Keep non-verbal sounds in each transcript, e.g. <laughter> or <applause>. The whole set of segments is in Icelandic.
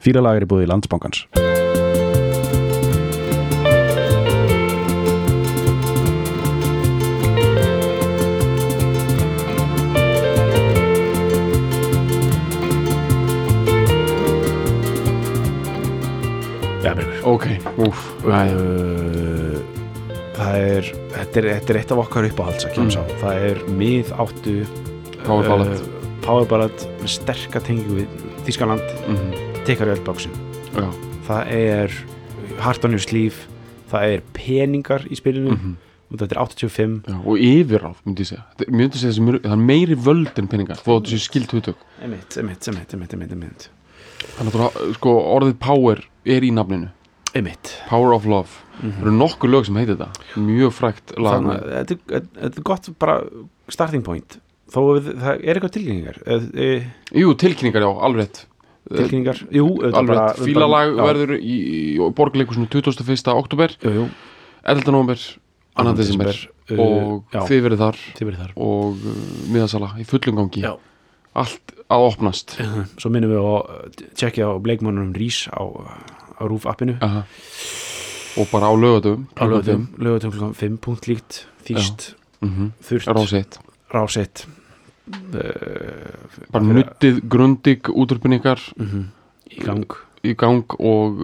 Fýralag er í búið í Bergur Ok, úf uh, Það er þetta, er þetta er eitt af okkar uppáhalds Mm. Það er mið áttu Power ballad. uh, Power ballad með sterka tengingu við Þískaland Mhm. Tekar öll bóksin Já. Það er on your sleeve Það er peningar í spilinu Mhm. og þetta er 85 Já, og yfirráð, myndi ég segja. Myndi segja þessi, það er meiri völd en peningar þó sé skilt hugtök. Emitt, emitt, emitt, emitt, Þannig að sko, orðið power er í nafninu. Emitt Power of Love. Það eru nokkur lög sem heitir þetta Mjög frækt lag. Þetta er- er gott bara starting point. Þó það er eitthvað tilkynningar e, Jú, tilkynningar, já, alveg tilkynningar, jú Alveg. rétt, fílalag verður í, í borgarleikusinu 21. oktober jú, jú, 11. november, 2. Annan desember. uh, og já. þið verið þar. Þar. Og uh, miðasala í fullum gangi. Já. allt að opnast. Svo minnum við að tjekkja á bleikmannunum Rís á, á Rúf appinu. Aha. og bara á lögatum lögatum, lögatum klukkan 5 punkt líkt þýst, mm þurft, ráseitt rásett bara nuttið, grundig útrupningar mm í gang. Í gang og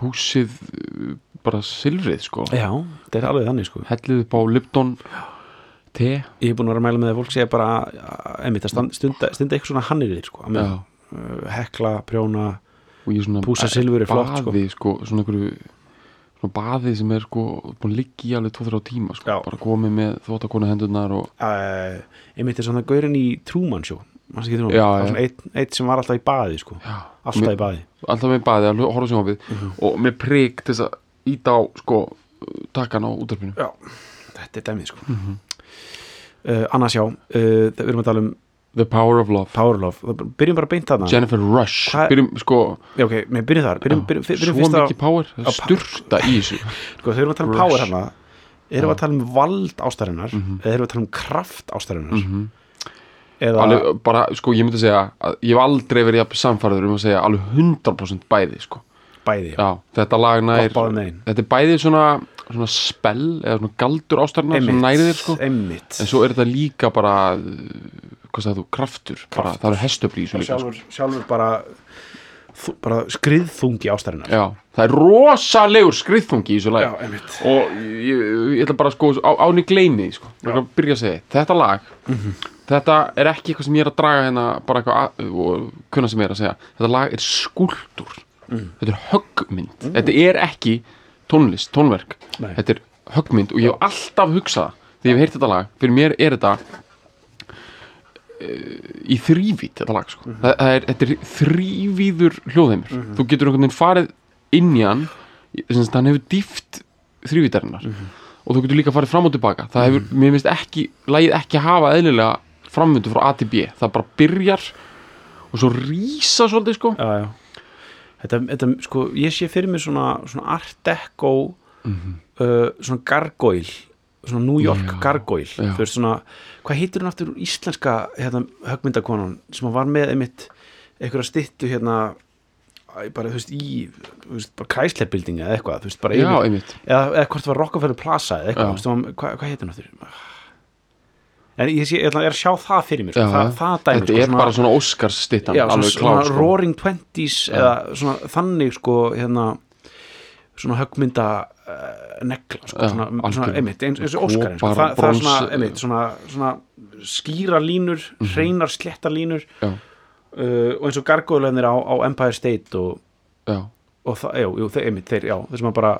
púsið uh, bara silfrið sko. Já, þetta er alveg þannig sko. Hellið upp á Lipton te. Ég er búin að vera að mæla með að fólk segja bara einmitt að stunda, stunda eitthvað svona hannir sko, Já. uh, hekla, prjóna og ég svona Pússa silfur er flott, sko. sko, svona einhverju svona baði sem er sko búin að liggja í alveg 2-3 tíma sko, Já. bara komið með þvóttakonu hendurnar og uh, einmitt er svona gaurinn í Truman, Já, já. svona eitt, eitt sem var alltaf í baði sko. já, alltaf í baði alltaf með baði að horfa sjónvið Mhm. og með prik til þess að íta á sko takkan á útarpinu já, þetta er dæmið sko. Mhm. uh, annars já uh, það- við erum að tala um The Power of Love. Power Love, Það- byrjum bara beint þarna. Jennifer Rush. Hvað- byrjum sko já, ok, með byrjum þar. Byrjum, byrjum, byrjum, svo að, mikið power sturta í þessu. <laughs> Sko, við erum að tala um Rush. Power við Já. að tala um vald ástarinnar Mhm. eða erum við að tala um kraft ástarinnar? Mm eða, alveg, bara, sko, ég myndi segja að ég hef aldrei verið jafn samfæður um að segja alveg 100% bæði, sko. Bæði, já, þetta lag nær Gott báðum megin. þetta er bæði svona, svona spell eða svona galdur ástarnar sem næri þér, sko. einmitt. En svo er þetta líka bara hvað sagði þú, kraftur, bara, það eru hestöfli í þessu líka, sko. sjálfur, sjálfur bara, bara skriðþungi ástarinnar. Já, það er rosalegur skriðþungi í þessu lag og ég, ég, ætla bara sko á, áni gleymi því, sko, byrja að segja þetta lag, Mhm. þetta er ekki eitthvað sem ég er að draga hérna bara eitthvað að, og kunna sem ég er að segja. Þetta lag er skúldur Mm. þetta er höggmynd. Þetta er ekki tónlist, tónverk. Nei. þetta er höggmynd og ég hef alltaf hugsað þegar ég hef heyrt þetta lag, fyrir mér er þetta í þrývít þetta lag sko. Mhm. það, það er, þetta er þrývíður hljóðheimur þú getur einhvern veginn farið inn í hann þess að hann hefur dýft þrývítarinnar Mhm. og þú getur líka farið fram og tilbaka það hefur, mér finnst ekki, lagið ekki hafa eðlilega framvindu frá A til B það bara byrjar og svo rísa svolítið sko já, já. Þetta, þetta, sko, ég sé fyrir mér svona, svona art deco uh, svona gargoyle svona New York Já, gargoyle já. þú veist svona, hvað heitir hún aftur íslenska hérna, högmyndakonan sem var með einmitt einhverja styttu hérna bara, þú veist, í bara kræsleibildinga eða eitthvað, veist, bara já, einmitt. eða, eða hvort það var Rockefeller Plaza eða eitthvað, veist, var- hvað, hvað heitir hún aftur? En ég, sé, ég ætla er að sjá það fyrir mér, sko, Já, það, það dæmi þetta sko, er bara svona já, svona, alveg svona klár sko. Roaring Twenties eða svona þannig sko hérna svona högmynda negla sko, Já, svona, svona einmitt, eins, eins og Óskar sko, Kopar, það, er svona, einmitt, svona, svona skýra línur, hreinar sléttar línur já, uh, og eins og gargóðleinir á, á Empire State og, og það, já, jú, þeir, einmitt, þeir, já, þessum að bara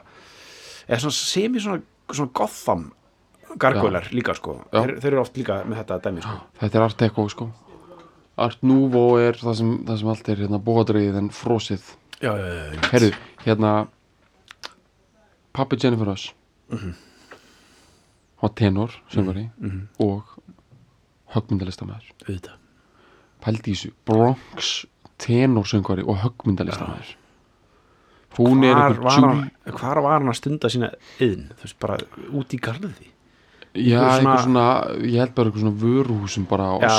eða svona semi svona, svona Gotham gargóðlar líka sko, þeir, þeir eru oft líka með þetta dæmi sko, þetta er Art Deco sko. Art Nouveau er það sem, það sem allt er hérna bóðadreið en já, Herðu, hérna Pappi Jennifer Rush. Mhm. hann var tenor, söngari og höggmyndalistamæður auðvitað. Pældi í þessu, Bronx tenor söngari og höggmyndalistamæður hún er hvar einhver var, hvar var hann að stunda sína yðn, þú veist, bara út í garði? Já, eitthvað svona, ég held bara eitthvað svona vöruhúsum bara já,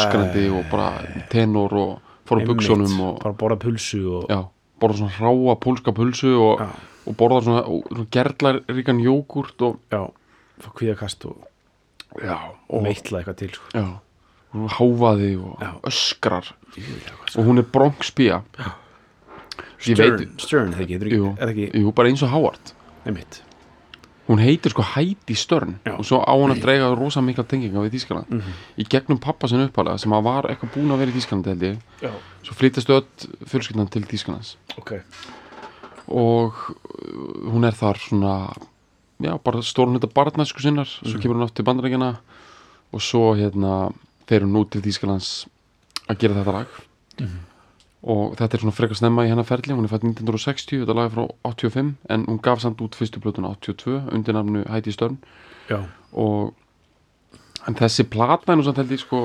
og bara tenor og fór á buksunum og bara borða pulsu og já, borðar svona hráa pólska pulsu og, Já. Og borðar svona, svona gerlar ríkan jógurt og, já, fá kvíðakast og, og meitla eitthvað til sko. og háfaði og Já. öskrar. Djöfull, eitthvað, og hún er það ekki, er jú, það ekki jú, bara eins og Howard. Einmitt. Hún heitir sko Heidi Stern Já. og svo á hún að dreyga rosa mikla tenginga við Þískaland Mhm. í gegnum pappa sinni uppalega sem var eitthvað búin að vera í já, svo flyttast öll fjölskyldan til Þískalands ok og uh, hún er þar svona já, bara stórun þetta barnæsku sinnar svo kemur hún aftur til bandarækjana og svo hérna fer hún út til Þískalands að gera þetta lag. Og þetta er svona frekar snemma í hennar ferli. Hún er fætt 1960, þetta lag er frá 85 en hún gaf samt út fyrstu plötuna 82 undir nafnu Heidi Störn já, og en þessi plata er nú samt held ég sko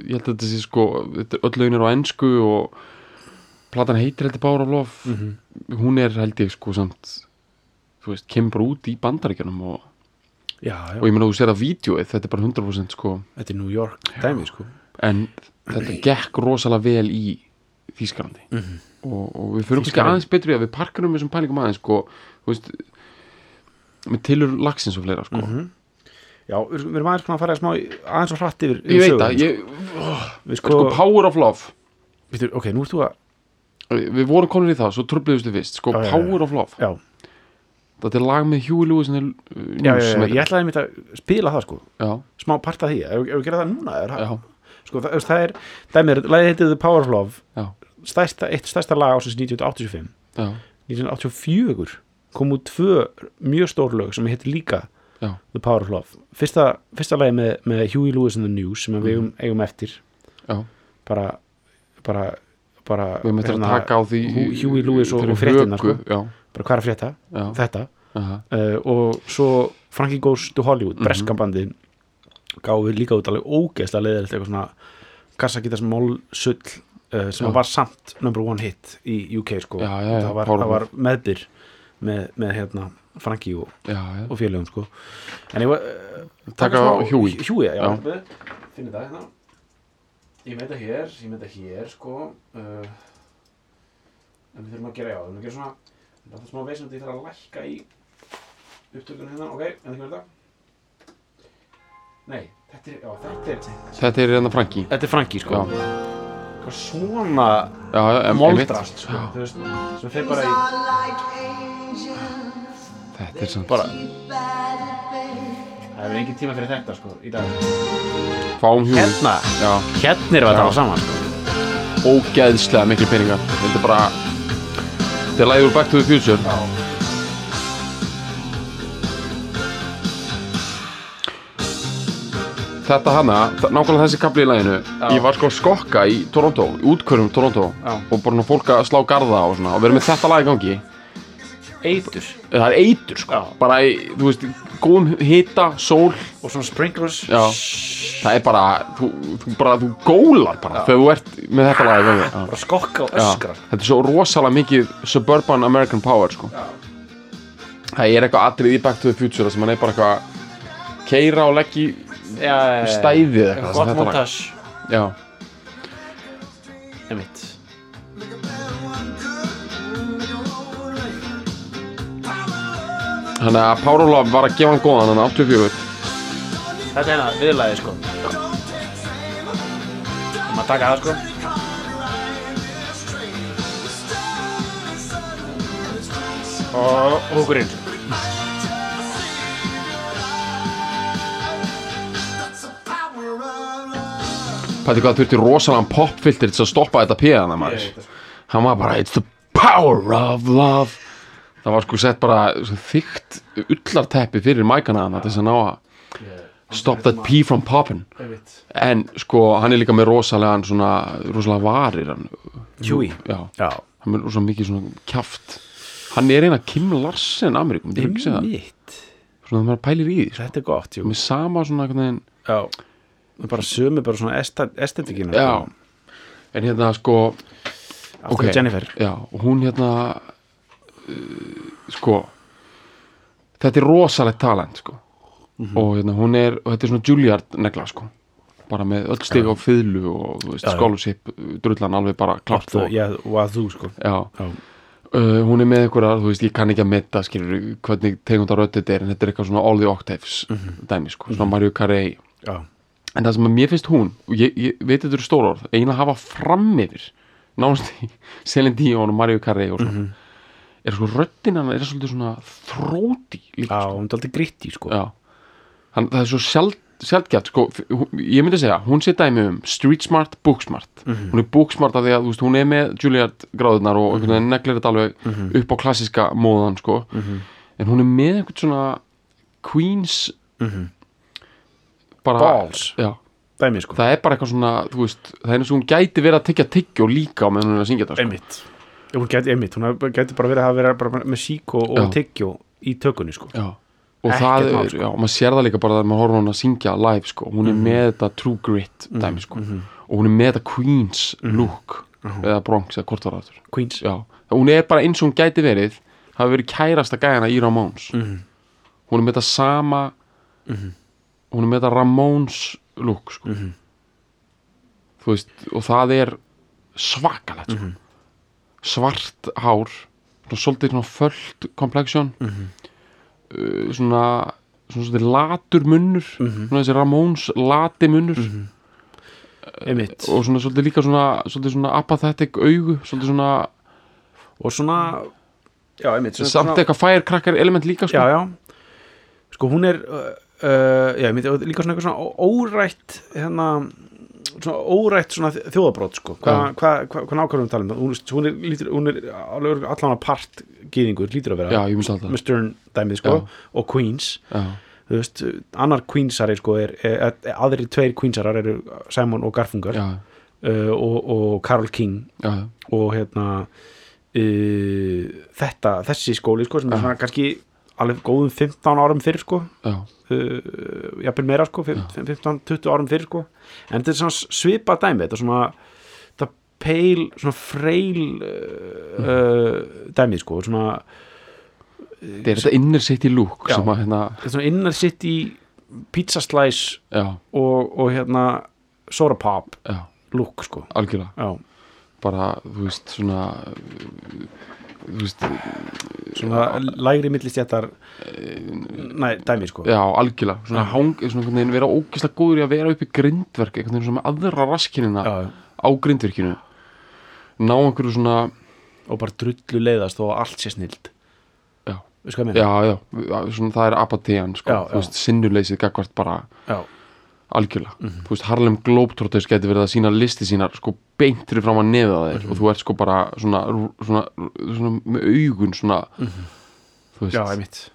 ég held að þetta sé sko öll lögin er á ensku og platan heitir heldur Power of Love Mhm. hún er held ég sko samt þú veist, kemur út í bandaríkjunum og, og ég meina þú sér að vídjóið, þetta er bara 100% sko þetta er New York dæmi sko en þetta gekk rosalega vel í Þýskalandi Mhm. og, og við fyrir kannski Þýskalandi. aðeins betri að við parkarum þessum pælingum aðeins sko, veist með tilur lagsins og fleira sko Mhm. já, við erum aðeins að fara smá aðeins og hratt yfir, ég veit það, ég, sko. við sko, sko, Power of Love Býtu, ok, nú ert þú að við vorum konur í það, svo tröfluðustu fyrst sko, Já, já, já. Power of Love. Já, þetta er lag með Huey Lewis ég ætlaði einmitt að spila það sko. Já, smá part af því, ef við gera það núna er, sko, það, það er, dæmir, lagið heitið The Power of Love. Stærsta, eitt stærsta lag ásins 1985 já, 1984 kom út tvö mjög stór lög sem heitir líka já, The Power of Love. Fyrsta, fyrsta lagi með, með Huey Lewis and the News sem við eigum, eigum eftir. Bara bara, bara hérna, að taka á því Hu- Huey Lewis og- og fréttirnar, höku, sko. bara hvað er frétta, já, þetta aha, uh, og svo Frankie Goes to Hollywood Mhm. breska bandið gáðu líka út alveg ógeðslega leiðilegt eitthvað svona kassagítars mól sull uh, sem Já. var samt number one hit í UK sko Já, það, var, var meðbyr með, með hérna Frankie og, og félögum sko en ég var uh, Taka á. Huey, já, Já. já. finnir það hérna ég með þetta hér, ég með þetta hér sko uh, en við þurfum að gera já, við þurfum að gera svona það er smá veisn að ég þarf að lækka í upptökunum hérna, ok, en það verður það nei, þetta er, já, þetta er þetta er hérna Franki þetta er Frankie sko. Já, svona já, já, em- moldrast sko, þú veist, sem þeir bara í þetta er samt bara það er engin tíma fyrir þetta sko í dag. Fáum Huey hérna, já, hérna erum við að tala saman sko. Ógeðslega miklu peningar. Þetta er bara þetta er úr Back to the Future. Já, þetta hana, þa- nákvæmlega þessi kapli í laginu Já. ég var sko að skokka í Toronto í útkvörum Toronto. Já. og bara svona fólk að slá garða og svona. Og vera með þetta lag í gangi eitur. Það er eitur sko. Já. bara, í, þú veist, góðum hita, sól. Og svona sprinklers. Já. það er bara, þú, þú bara, þú gólar bara þegar þú ert með þetta lag í gangi Já. bara skokka og Já, öskrar þetta er svo rosalega mikið suburban American power sko. það er eitthvað atrið í Back to the Future sem hann er bara eitthvað keira og leggja í já, stæðið eitthvað sem gott þetta lag. montage. Já, einmitt þannig að of Love var að gefa hann góðan hann 84 þetta er hérna viðlagið sko. Maður taka það sko. Og húkurinn Pæti hvað þurfti rosalega popfilter til að stoppa þetta píðana maður? Hann var bara it's the power of love það var sko sett bara svo þykkt ullarteppi fyrir mækana hann til þess að ná að stop that pee from poppin en sko hann er líka með rosalega svona, rosalega varir hann, Huey já, já. Hann er rosalega mikið svona kjaft. Hann er eina Kim Larsen Ameríkum, þetta er ekki segja það? Einmitt. Svona það maður pælir í því sko. þetta er gott jú. Með sama svona veginn já. Bara sömu bara svona estetikina já, en hérna sko aftur ok. Jennifer. Já, og hún hérna sko þetta er rosalegt talent sko. Mhm. og hérna hún er, og þetta er svona Juilliard negla sko. Bara með öll stig á fiðlu og þú veist, já. scholarship drullan alveg bara klart og, Já, og að þú sko. Já, Já, uh, hún er með einhverja, þú veist, ég kann ekki að metta skilur hvernig tegundar rödd þetta er en þetta er eitthvað svona all the octaves dæmi sko, svona Mario Carey. Já, en það sem að mér finnst hún og ég, ég veit þetta eru stór orð, eiginlega hafa fram yfir nánast í Celine Dion og Mario Carey og svona er sko röddin hann er svolítið svona þróti líka já, sko. hún er aldrei gritti sko Já. Hann, það er svo sjald, sjaldgæft sko, ég myndi segja, hún sé dæmi um street smart, book smart hún er book smart af því að þú veist, hún er með Juilliard gráðunar og einhvern veginn neglir þetta alveg upp á klassiska móðan sko. en hún er með einhvern svona Queens bara, Balls. já, Dæmi sko það er bara eitthvað svona þú veist, það er eins og hún gæti verið að tyggja tyggjó líka á meðan hún er að syngja þetta sko. Einmitt Hún gæti, einmitt, hún gæti bara verið að vera bara með sík og, og tyggjó í tökunni sko já. og Ekkert það mál, er, sko. já, maður sér það líka bara þegar maður horfður hún að syngja live sko. hún er með þetta true grit dæmi sko. og hún er með þetta Queens look eða Bronx eða hvort var það. Queens já, hún er bara eins og hún gæti verið hafi verið kærasta gæjana í Ramones Mhm. hún er með þetta sama hún er með þetta Ramones look sko. Mhm. þú veist og það er svakalegt sko. Svart hár svolítið svona föld complexion Mhm. uh, svona svona svolítið latur munnur Mhm. svona þessi Ramones lati munnur Einmitt og svona svolítið líka svona svolítið svona apathetic augu svolítið svona Og svona Já, einmitt svona, samt eitthvað firecracker element líka sko. Já, já Sko hún er uh, uh, Já, einmitt, líka svona eitthvað svona órætt hérna svona órætt svona þjóðabrót sko. Hvað hva, hva, hva nákvæmum tala um? Það hún, hún er, lítur, hún er allan að part gýðingur lítur að vera já, með Stern dæmið sko og Queens. Veist, annar Queensari sko er, er, aðri tveir Queensarar eru Simon og Garfungar uh, og, og Carol King. Já, og hérna uh, þetta, þessi skóli sko sem er svona kannski alveg góðum 15 árum fyrir sko. Já, uh, jafnvel meira sko 15-20 árum fyrir sko. En þetta er svona svipa dæmi þetta er svona þetta peil, svona freil uh, uh, dæmi sko svona, þetta er þetta inner city look Já. sem að hérna, þetta er svona inner city pizza slice og, og hérna soda pop já, look sko. Algjörlega. Já, bara, þú veist, svona þú veist, svona lægri millistjættar næ, dæmi sko. Já, algjörlega. Svona, hang, svona einhvern veginn vera ógeðslega góður í að vera upp í grindverk, einhvern veginn svona aðra raskinina já, á grindverkinu. Ná einhverju svona og bara drullu leiðast og allt sé snild Já. já, já, svona, það er apatían sko, Já, þú veist, sinnuleysið gagvart bara já, algjörlega, Mhm. þú veist, Harlem Globetrotters geti verið að sína listi sínar sko beint fyrir fram að neða þér Mhm. og þú ert sko bara svona, svona, svona með augun svona þú veist, Mhm. já,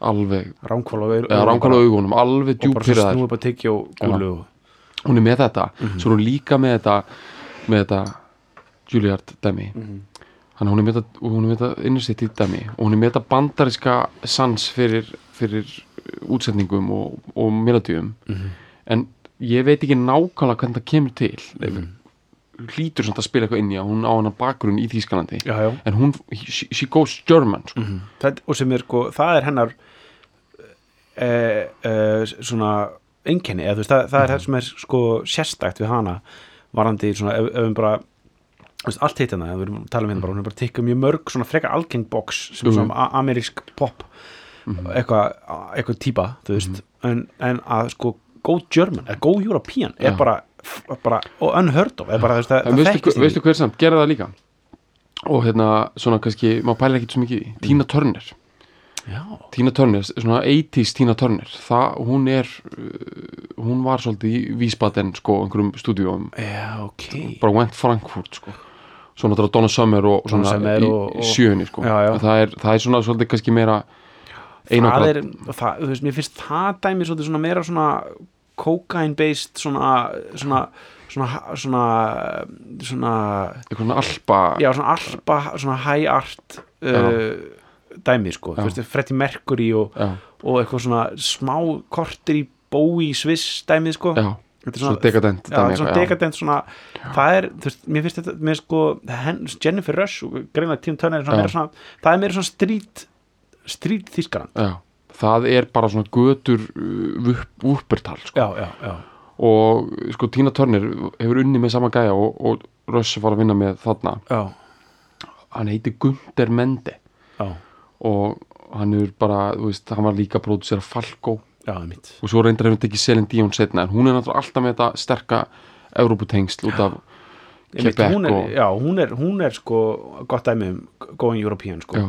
alveg og ránkvæla augunum, alveg og bara fyrir þær snúið bara tyggja og gúlu og hún er með þetta, Mhm. svo er hún líka með þetta með þetta Juilliard Mhm. hann hún er með þetta, hún er með þetta innsitt í dæmi og hún er með þetta bandariska sans fyrir, fyrir útsetningum og, og melodíum Mhm. En ég veit ekki nákvæmlega hvernig það kemur til. Mm. hlýtur samt að spila eitthvað inn í að hún á hana bakgrunn í Þýskalandi. Já, já. En hún, she, she goes German sko. það, og sem er sko, það er hennar eh, eh, svona einkenni, eða þú veist, það, það er það sem er sko sérstækt við hana varandi svona, ef, ef við bara allt hitt hérna, við erum að tala um hérna bara hún er bara að tikka mjög mörg svona frekar algeng box sem Mhm. svona a- amerísk pop eitthvað eitthvað típa, þú veist. En, en að sko go German, eða go European er bara, bara og unheard of, bara það, það veistu, veistu hver samt, gera það líka? Og hérna, svona kannski maður pæla ekkert svo mikið í því, Tina Turner. Já, Tina Turner, svona 80s Tina Turner. Það, hún er uh, hún var svolítið í Vísbaden sko, einhverjum stúdíum, já, ok. Bara went Frankfurt sko. Svo náttúrulega Donna Summer og svona og- í og- sjöunni sko. Já, já. Það, er, það er svona svolítið kannski meira það er, það, þú veist, mér finnst það dæmi svolítið svona meira svona cocaine based svona svona, svona, svona, svona svona alpa já, svona alpa, svona high art uh, dæmi, sko, þú veist, Freddie Mercury og, og eitthvað svona smá kortir í bói Swiss dæmi, sko. Já, er svona dekadent Já, dæmi svona dekadent svona, það er, þú veist, mér finnst þetta með sko, Jennifer Rush greinlega Tim Turner er svona svona, það er meira svona street street þýskaran já, það er bara svona götur uh, vuppertal sko. og sko Tina Turner hefur unni með sama gæja og, og Russ var að vinna með þarna. Já, hann heitir Gunther Mende. Og hann er bara, þú veist, hann var líka að pródusera Falco. Já, og svo reyndar hefur tekið Celine Dion setna en hún er náttúrulega alltaf með þetta sterka Európutengsl út af Quebec hún og já, hún er, hún er sko gott dæmi um going European sko. já.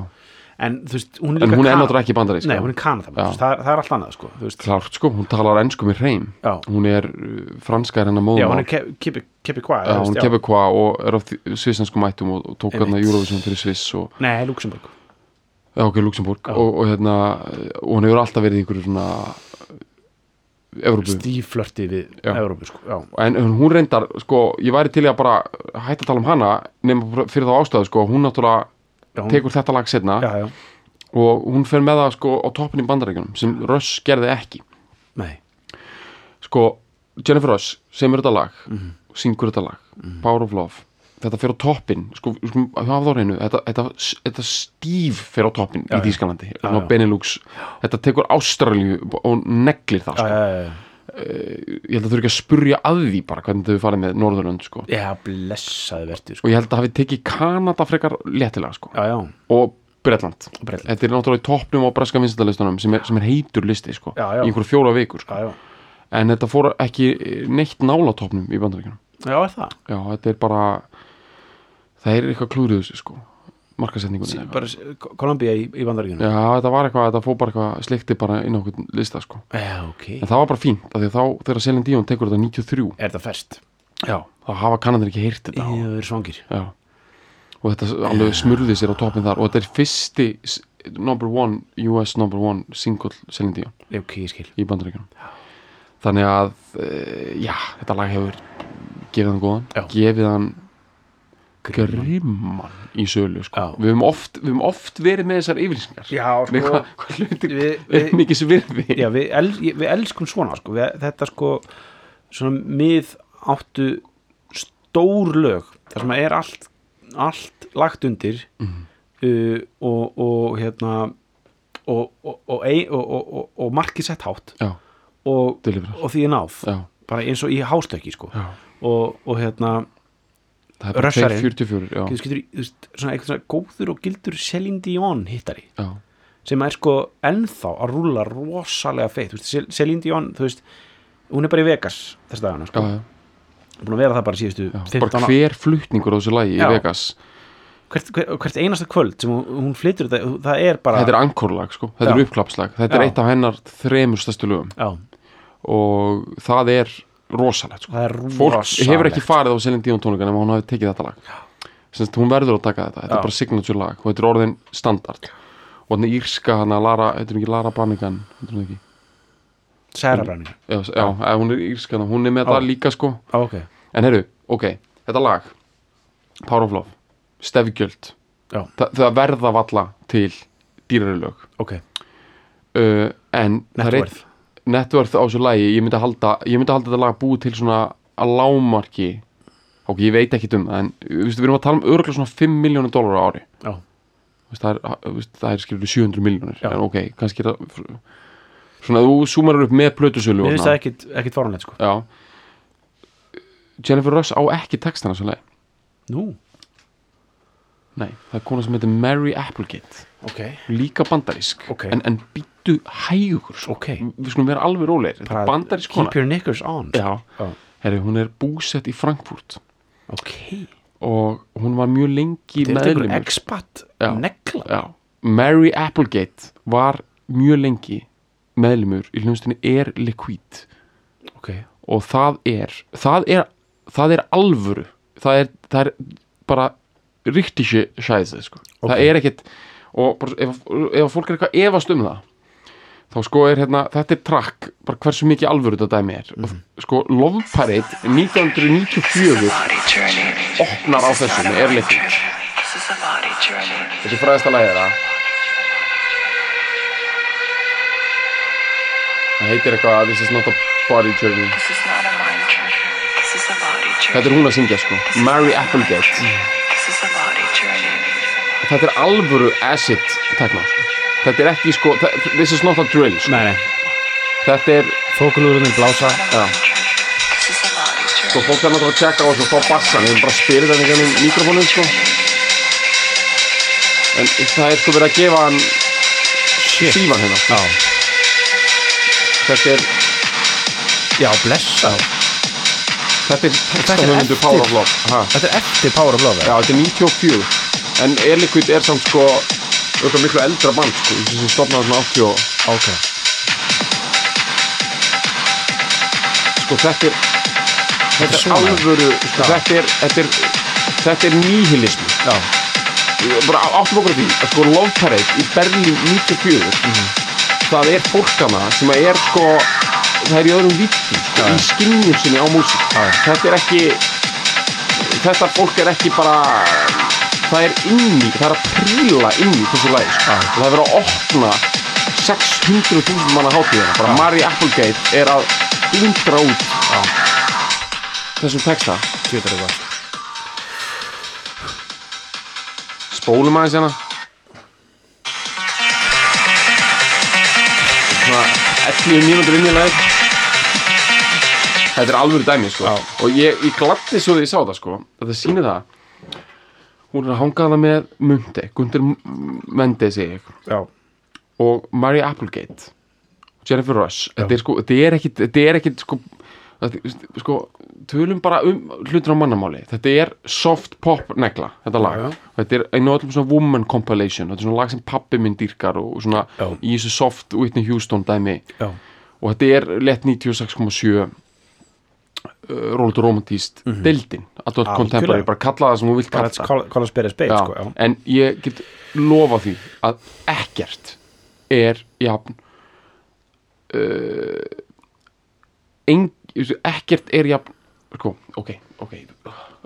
En þú veist, hún er en líka hún er náttúrulega ekki bandarísk Nei, hún er Kanada, Já. það, það er allt annað sko, klárt sko, hún talar ennsku með hreim. Já, hún er uh, franska er hennar já, móðumál hún er ke- kepi, kepi hvað Já, hún er kefur og er á svissansku mættum og, tók hérna Eurovision fyrir Sviss og, Nei, Luxemburg já, ok, Luxemburg Já. og, og hérna, og hún hefur alltaf verið í einhverju svona Evrópu. Stíflörti við Já. Evrópu sko, já, en en hún reyndar, sko, ég væri til í að bara hætta að tala um hana nema fyrir þá ástæðu, sko, hún náttúrulega já, hún, tekur þetta lag setna já, já, og hún fer með það, sko, á toppin í bandarækjunum sem Russ gerði ekki. Nei. Sko, Jennifer Russ semur þetta lag, Mhm. syngur þetta lag Power of Love, þetta fer á toppin sko, sko þetta, þetta, þetta stíf fer á toppin í já. Benelux. Þetta tekur Ástralju og neglir það já, sko. Já. ég held að þau ekki að spurja að því bara hvernig þau farið með Norðurlönd sko. já, blessaði verður sko. og ég held að hafi tekið Kanada frekar léttilega sko. já, já, og Bretland. þetta er náttúrulega í toppnum á breska vinstalistunum sem, sem er heitur listi sko, Já, í einhverju fjóra vikur sko. já, já en þetta fór ekki neitt nála toppnum í bandaríkjunum já, er það, Já, þetta er bara það er eitthvað klúrið þessu sko markasetningunni bara Kolumbía í, í bandaríkjunum. Já, þetta var eitthvað, þetta fór bara eitthvað slikti bara inn á okkur lista sko. Já, ok, en það var bara fínt, af því þá þegar Celine Dion tekur þetta 93 er það fest? Já, þá hafa kannandir ekki heyrt þetta. Það er svangir. Já, og þetta alveg smurði sér á toppin þar. Og þetta er fyrsti number one, US number one single Celine Dion. Ok, ég skil. Í bandaríkjunum. Þannig að, e, já, þetta lag hefur gefið hann góðan, Já. gefið hann grimman í sölu sko. Við, höfum oft, við höfum oft verið með þessar yfirlýsingar. Já, með sko hvað hva hlutir við, er mikið sem virði. Já, við, el, við elskum svona sko. við, þetta sko svona mið áttu stór lög þar sem er allt allt lagt undir Mhm. uh, og, og hérna og, og, og, markið sett hátt og, því er náð. Já, bara eins og í hástöki sko. Og hérna það er bara Russarinn. 244 já, getur, getur, þú veist, svona eitthvað svona góður og gildur Celine Dion hittari. Já, sem er sko ennþá að rúla rosalega feitt, Celine Dion þú veist, hún er bara í Vegas þess dagana, sko, já, búin að vera það bara síðustu já. 15 bara hver flutningur á þessu lagi Já. í Vegas? Hvert, hvert, hvert einasta kvöld sem hún, hún flytur þetta, það er bara þetta er ankorlag sko, þetta Já. er uppklapslag. Þetta er Já. eitt af hennar þremur stærstu lögum. Já, og það er rosalegt sko. fólk rosalegt hefur ekki farið á Celine Dion tónleika nema hún hafi tekið þetta lag. Semst, hún verður að taka þetta, þetta Já. er bara signature lag og þetta er orðin standard. Og hann er írska hann að Lara, þetta er ekki Lara Brannigan? Þetta er ekki, Sarah Browning, já, já, hún er írska hana, hún er með það líka sko. Á, ok. En heyrðu, ok, þetta lag Power of Love, Stefgjöld. Þa, það verða valla til dýrari lög. Ok, uh, en er networth networth á þessu lagi ég myndi halda, ég myndi halda þetta lag búið til svona að lámarki ok, ég veit ekki um það en veist, við erum að tala um örgulega svona 5 miljónir dólar á ári. Já, veist, það er, veist, er skilur 700 miljónir en ok, kannski er það svona þú súmarar upp með plötusölu og finnst það ekkit, ekkit fórhanlegt sko. Já. Jennifer Russ á ekki textana þessu lagi. Nú, nei, það er kona sem heitir Mary Applegate. Ok, líka bandarísk. Ok. en, en býttu hægur sko. ok. Við skulum vera alveg rólegir. Er bandarísk kona. Já. herri, hún er búsett í Frankfurt. Og hún var mjög lengi er Já. Mary Applegate var mjög lengi meðlumur í hljónstinni Air Liquid. Ok, og það er það er, það er alvöru. Það er, það er bara ríktissi sæði sko. Ok. það er ekkit og bara, ef, ef fólk er eitthvað efast um það þá sko er hérna þetta er trakk, bara hversu mikið alvöru þetta dæmi er Mhm. og sko Love Parade 1994 body journey. opnar á þessu með Air Liquid This is a body journey. þetta er fræðasta lagið þeirra það heitir eitthvað This is not a body journey This is not a mind journey. This is a body journey. þetta er hún að syngja sko Mary Applegate þetta er alvöru acid tekna þetta er ekki sko þa- this is not a drill sko. nei, nei. Þetta er þókulúðurinn blása. Já, Sko, fólk er náttúrulega að þessu og fá bassan. Við erum bara að spyrir þetta gennum mikrofónin, sko. En það er sko verið að gefa hann Shit. Stífan hérna. Já, Þetta er, já blessa. Þetta er Þetta textahöfundur eftir- Power of Love. Ha. Þetta er eftir Power of Love Já, þetta er 94 En Airliquid er samt sko Örugglega miklu eldra band, sko sem stopnaði svona 80 og Ok. Sko, þetta er Þetta er alvöru sko, þetta, er, þetta er Þetta er nihilismi Já, bara áttum okkur á því að sko Love Parade í Berlín 94 það er fólkana sem að er sko það er í öðrum vittum sko, Já. í skinnjum sinni á músík. Já. þetta er ekki þetta fólk er ekki bara það er inni, það er að príla inni þessu lagi sko. Já. og það er verið að opna 600.000 manna hátíðina bara Mary Applegate er að blindra út þessum texta. Tjóðar eitthvað spólum aðeins hérna. Svona 11 mínútur inn í leið þetta er alvöru dæmi sko. Já. og ég, ég gladdi svo því ég sá það sko. Að það sýnir það hún er að hanga það með Munde, Gundur Mendes segi ég Já, og Mary Applegate Jennifer Rush. Þetta er sko, er ekkit, þetta er ekkit sko, sko tölum bara um hlutur á mannamáli. Þetta er soft pop negla þetta lag, Já, já. þetta er einu öllum svona woman compilation, þetta er svona lag sem pappi minn dýrkar og svona Já. í þessu soft Whitney Houston dæmi. Já, og þetta er lett 96,7 uh, og romantíst deildin, adult Algjörlega. contemporary bara kalla það sem þú vilt kalla. Call, call já, sko, já. en ég get lofa því að ekkert er jafn uh, en, ekkert er jafn sko, ok, ok,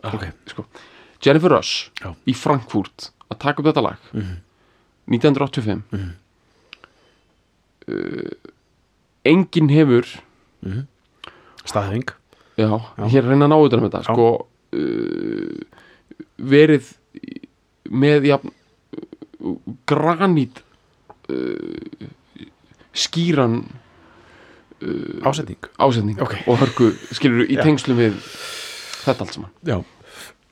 Ok. sko, Jennifer Rush Já. í Frankfurt að taka upp þetta lag 1985 uh, enginn hefur Staðheng já, hér er að reyna að ná utan um þetta sko uh, verið með uh, granít uh, skýran Ásetning. ásetning Ok. og hörku skilur í Já. tengslum við þetta allt saman. Já,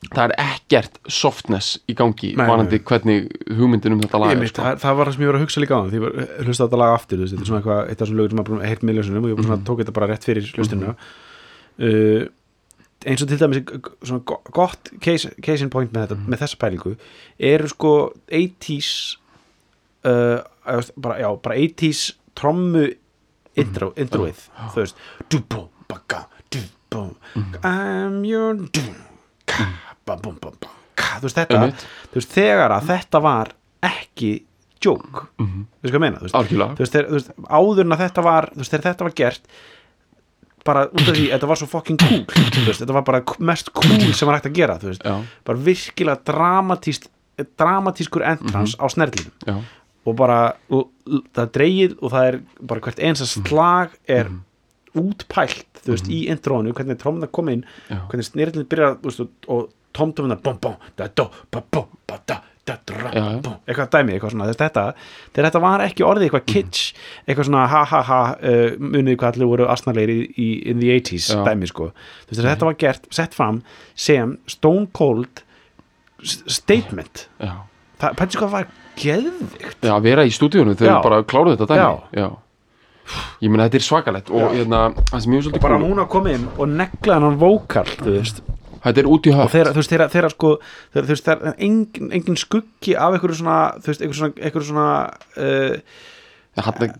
það er ekkert softness í gangi Nei, vanandi hvernig hugmyndin um þetta lag er sko. það, það var það sem ég var að hugsa líka á því að hlusta þetta lag aftur þetta er svona eitthvað, eitt af þessum lögur sem maður búin að heyrt miljónsunum og ég svona, tók þetta bara rétt fyrir hlustunina uh, eins og til dæmis gott case, case in point með, þetta, með þessa pælingu eru sko 80s uh, veist, bara, já, bara 80s trommu intro, introið þú veist du-bum, baka, du-bum I'm your du- ka, ba-bum, bum-bum, ka, þú veist þetta þú veist, þegar að þetta var ekki joke, þú veist hvað ég meina þú veist, algjörlega. Þú veist, þegar, þú veist, áður en að þetta var þú veist, þegar þetta var gert bara út af því, þetta var svo fucking cool <clears throat> veist, þetta var bara mest cool sem var hægt að gera veist, bara virkilega dramatíst dramatískur entrance á snerlinum og bara l- það er dreigið og það er bara hvert einsa slag er útpælt þú veist, í intrónu, hvernig trómna kom inn Já. hvernig snirlinn byrjar veist, og, og tómtómina bom bom, da do, ba bom, ba da Já, já. eitthvað dæmi, eitthvað svona, þetta þetta var ekki orðið eitthvað kitsch eitthvað svona ha ha ha uh, munið hvað allir voru asnalegir í, í in the 80s Já. dæmi sko, þetta var gert sett fram sem stone cold statement. Já. Það, pætti sko að var geðvikt. Já, vera í stúdíunum þegar Já. við bara kláruðu þetta dæmi. Já. Ég meina þetta er svakalett og hérna, það ég er svolítið bara hún að koma inn og negla hann vókal þú veist Þetta er út í og höft þeirra, þú veist, þeirra, þeirra sko þeirra, þú veist, þeirra, engin, engin skuggi af einhverju svona, þú veist, einhverju svona, einhverju svona uh,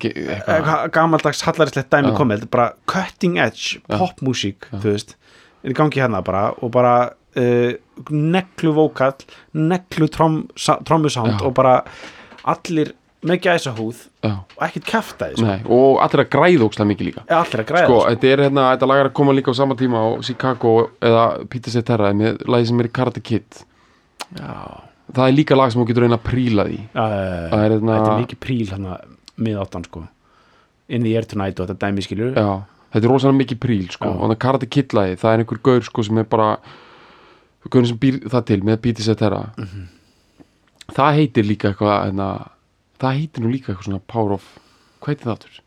er eitthvað. eitthvað gamaldags hallaristlegt dæmi Já. komið, er bara cutting edge popmusík, þú veist er í gangi hérna bara og bara uh, neglu vókal neglu trom, sa- trommusánd og bara allir með gæsa húð Já, og ekkert kæfta því, sko. og allir að græða ókslega mikið líka allir að græða Sko, sko. þetta er hérna, þetta lag er að koma líka á sama tíma á Chicago eða Peter Cetera með lagi sem er Karate Kid Já, Það er líka lag sem þú getur reyna að príla því Já. Það er hérna- þetta er mikið príl hérna mið áttan sko in the air tonight og þetta dæmi skilur þetta er rosalega mikið príl sko. Og það Karate Kid lagi, það er einhver gaur sko, sem er bara gaur sem býr það til með Peter Cetera Mhm. Það heitir líka eitthvað hérna, það heitir nú líka eitthvað svona Power of hvað heitir það aftur?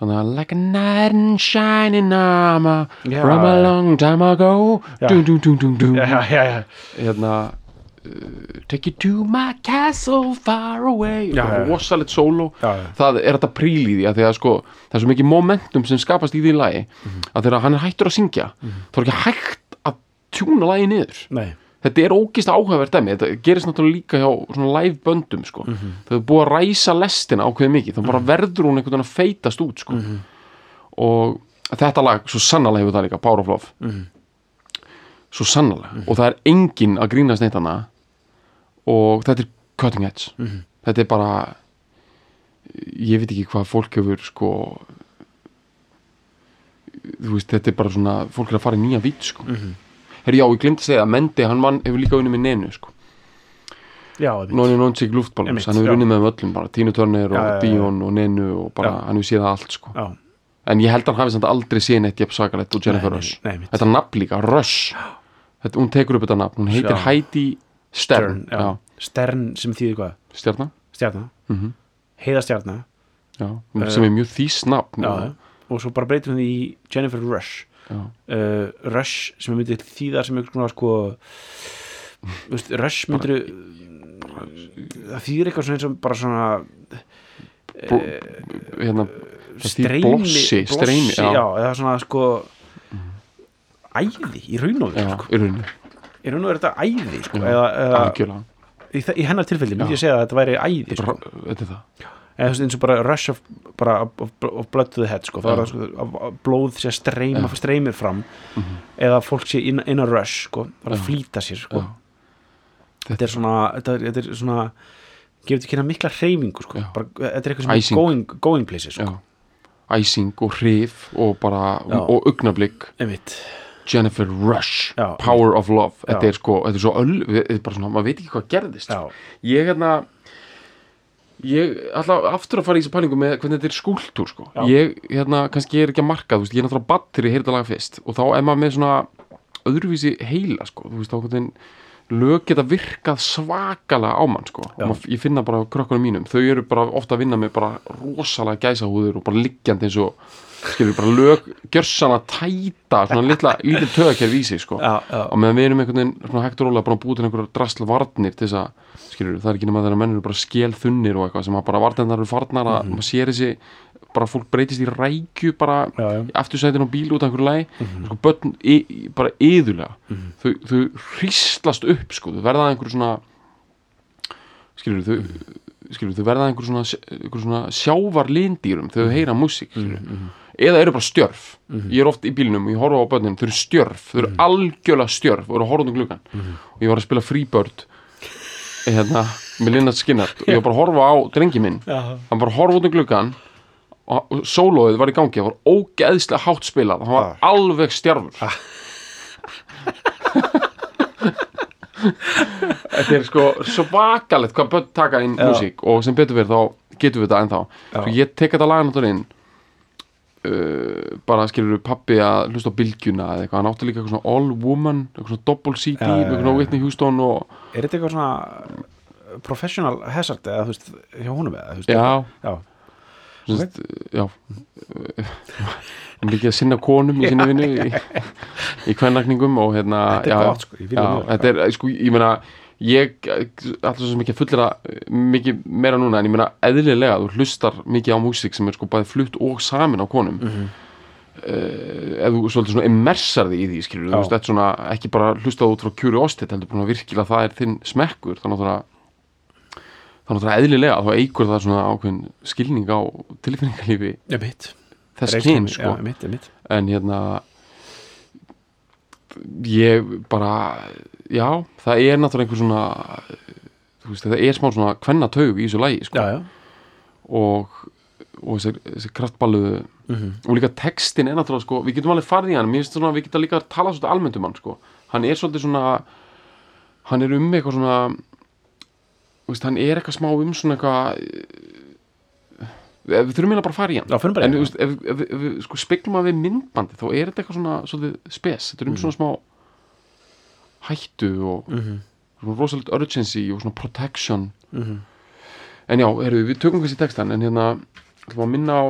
þannig að like a knight in shining armor Já. from a long time ago Já. dum, dum, dum, dum, dum. já, já, já, hérna uh, take you to my castle far away Já, já, já. rosalegt sóló Já, já. það er þetta príl í því að því að sko það er svo mikið momentum sem skapast í því lagi Mhm. að þegar hann er hættur að syngja þá er ekki hægt að tjúna lagi niður Nei, þetta er ógist áhugavert dæmi þetta gerist náttúrulega líka hjá svona live böndum sko. Mhm. þau er búið að ræsa lestina ákveðið mikið þá bara verður hún einhvern veginn að feitast út sko. Mhm. og þetta lag svo sannarlega hefur það líka, Power of Love Mhm. svo sannarlega og það er enginn að grínast neitt hana og þetta er cutting edge Mhm. þetta er bara ég veit ekki hvað fólk hefur sko þú veist, þetta er bara svona fólk er að fara í nýja vít sko. Herri, já, ég glemdi að segja að Mendi, hann vann, hefur líka unnið með Nenu sko. Nonsik Luftballons, Einmitt, hann hefur unnið með öllum bara, Tínu Turner og. Dion og Nenu og bara, Já. hann hefur séð allt sko. Já, en ég held að hann hafi samt aldrei séð neitt jafn sakalett og Jennifer Rush þetta nafn líka, Rush þetta, hún tekur upp þetta nafn, hún heitir Já. Heidi Stern, Stern, já. Stern sem þýðir hvað? stjarnar Stjarnar, mm heiða stjarnar já, sem er mjög þýst nafn já, og, svo bara breytir hún í Jennifer Rush uh, Rush sem myndir þýða sem einhvers konar sko veist, Rush myndir það þýðir eitthvað svona eins og bara svona hérna, það þýðir streymi blossi, streymi, já. já, eða svona sko æði í raun og veru sko. í raun og veru þetta æði sko. Já, eða, eða í, í hennar tilfelli myndi ég segja að þetta væri æði sko. Þetta er það eða eins og bara rush of, bara of, of, blood to the head sko. það Já. er sko, að- að blóð sé að streyma, Já. streymir fram eða fólk sé in, in a rush sko. er að Já. flýta sér sko. Já. þetta er svona þetta er, þetta er svona gefur til kynna mikla hreyfingu sko. Bara, þetta er eitthvað sem Æsing. er going, going places sko. æsing og hrif og bara, Já. og augnablík Jennifer Rush, Já. Power of Love þetta er sko, þetta er svo öll þetta er bara svona, maður veit ekki hvað gerðist ég hérna ég ætla aftur að fara í þessu pælingu með hvernig þetta er skúltúr sko. Ég hérna, kannski er ekki að marka veist, ég er náttúrulega batt ég heyrði þetta laga fyrst og þá er maður með svona öðruvísi heila sko, þú veist, þá hvernig lög geta virkað svakalega á mann sko, og ég finna bara krökkunum mínum, þau eru bara ofta að vinna með bara rosalega gæsahúður og bara liggjandi eins og skilur bara lög gjörsana tæta svona litla, lítið tögakerfi í sig sko. Og meðan við erum einhvern veginn svona hægt og rólega bara búið til einhverjar drasla varnir til þess að, skilur, það er ekki nema þegar menn eru bara skél þunnir og eitthvað sem að bara varnirnar eru farnar að maður sér þessi bara fólk breytist í rækju bara í aftursætin á bíl út af einhverju lagi. Sko börn y, bara yðurlega þau, þau hríslast upp sko, þau verða að einhverju svona skilur, þau skilur, þau verða að einhverju svona, einhverju svona sjávar lindýrum þegar þau heyra músík skilur eða eru bara stjörf. Ég er oft í bílnum og ég horfa á börnin þau eru stjörf, þau eru algjörlega stjörf og eru að horfa út um gluggan og ég var að spila Freebird hérna, með Lynyrd Skynyrd og ég var bara að horfa á drengi minn. Já. hann bara að horfa út um gluggan og sólóið var í gangi, það var ógeðslega hátt spilað, hann var alveg stjörfur <laughs> þetta er sko svakalegt hvað börn taka inn músík og sem betur verið þá getum við þetta ennþá. Sko ég tek þetta lag náttúrulega inn uh, bara skilur pappi að hlusta á bylgjuna eða eitthvað, hann átti líka eitthvað svona all woman eitthvað svona double CD eitthvað svona. Whitney Houston og er þetta eitthvað svona professional hazard eða þú veist, hjá honum eða þú veist, já, já, sem sagt, já. Ekki að sinna konum í sinni vinnu í, í kvennakningum og hérna Þetta er já, gott, sko, já, þetta er, sko, ég meina ég alltaf svo að fullera mikið meira núna en ég meina eðlilega þú hlustar mikið á músík sem er sko bæði flutt og samin á konum. Mm Mhm. ef þú svolítið svona immersar þig í því skilur, þú veist, þetta er svona ekki bara hlustað út frá curiosity, heldur bara virkilega það er þinn smekkur, þannig að það það er eðlilega þá eigur það svona ákveðin skilning á tilfinningalífi þess kyn sko. já, mitt, mitt en hérna ég bara já, það er náttúrulega einhver svona þú veist, það er smá svona kvennataug í þessu lagi sko. já, já, og, og þessi, þessi kraftballuðu Mhm. og líka textin er náttúrulega sko, við getum alveg farið í hann mér finnst svona, við getum líka að tala svolítið almennt um hann sko. hann er svolítið svona hann er um eitthvað svona veist, hann er eitthvað smá um svona eitthvað eh, við þurfum eiginlega bara að fara í hann já, bara en í það. veist, ef, ef, ef við sko speklum að við myndbandi þá er þetta eitthvað svona svolítið spes þetta er um Mm. svona smá hættu og Mhm, svona rosalegt urgency og svona protection mhm. en já, heyrðu, við tökum kannski textan en hérna ætlum að minna á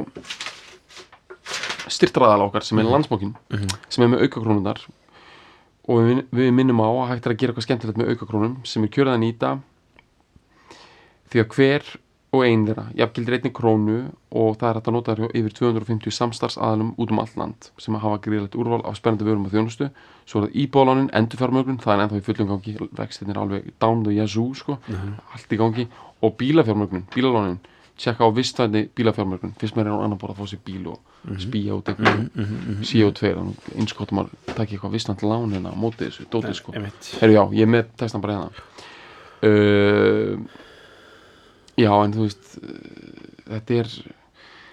styrtraðal okkar sem er landsbókin Mhm. sem er með aukakrónunar og við, við minnum á að hægt er að gera eitthvað skemmtilegt með aukakrónum sem er kjörað að nýta því að hver og ein þeirra jafngildir einni krónu og það er hægt að nota þér yfir 250 samstarfsaðalum út um allt land sem að hafa gríðlegt úrval af spennandi vörum og þjónustu. Svo er það íbóðlánin, endurfjármögnun það er ennþá í fullum gangi, vextin er alveg down the yazoo sko, allt í gangi. Og bílafjármögnun, bílalánin. Tjekka á vistvæðni bílafjármögnun. Fyrst maður er á annan borð að fá sér bíl og út einhvern CO2 eins gott að maður takki eitthvað vistvænt lán hérna á móti þessu, dótið sko. Einmitt. Herru já, ég er með textan bara hérna uh, Já, en þú veist uh, þetta er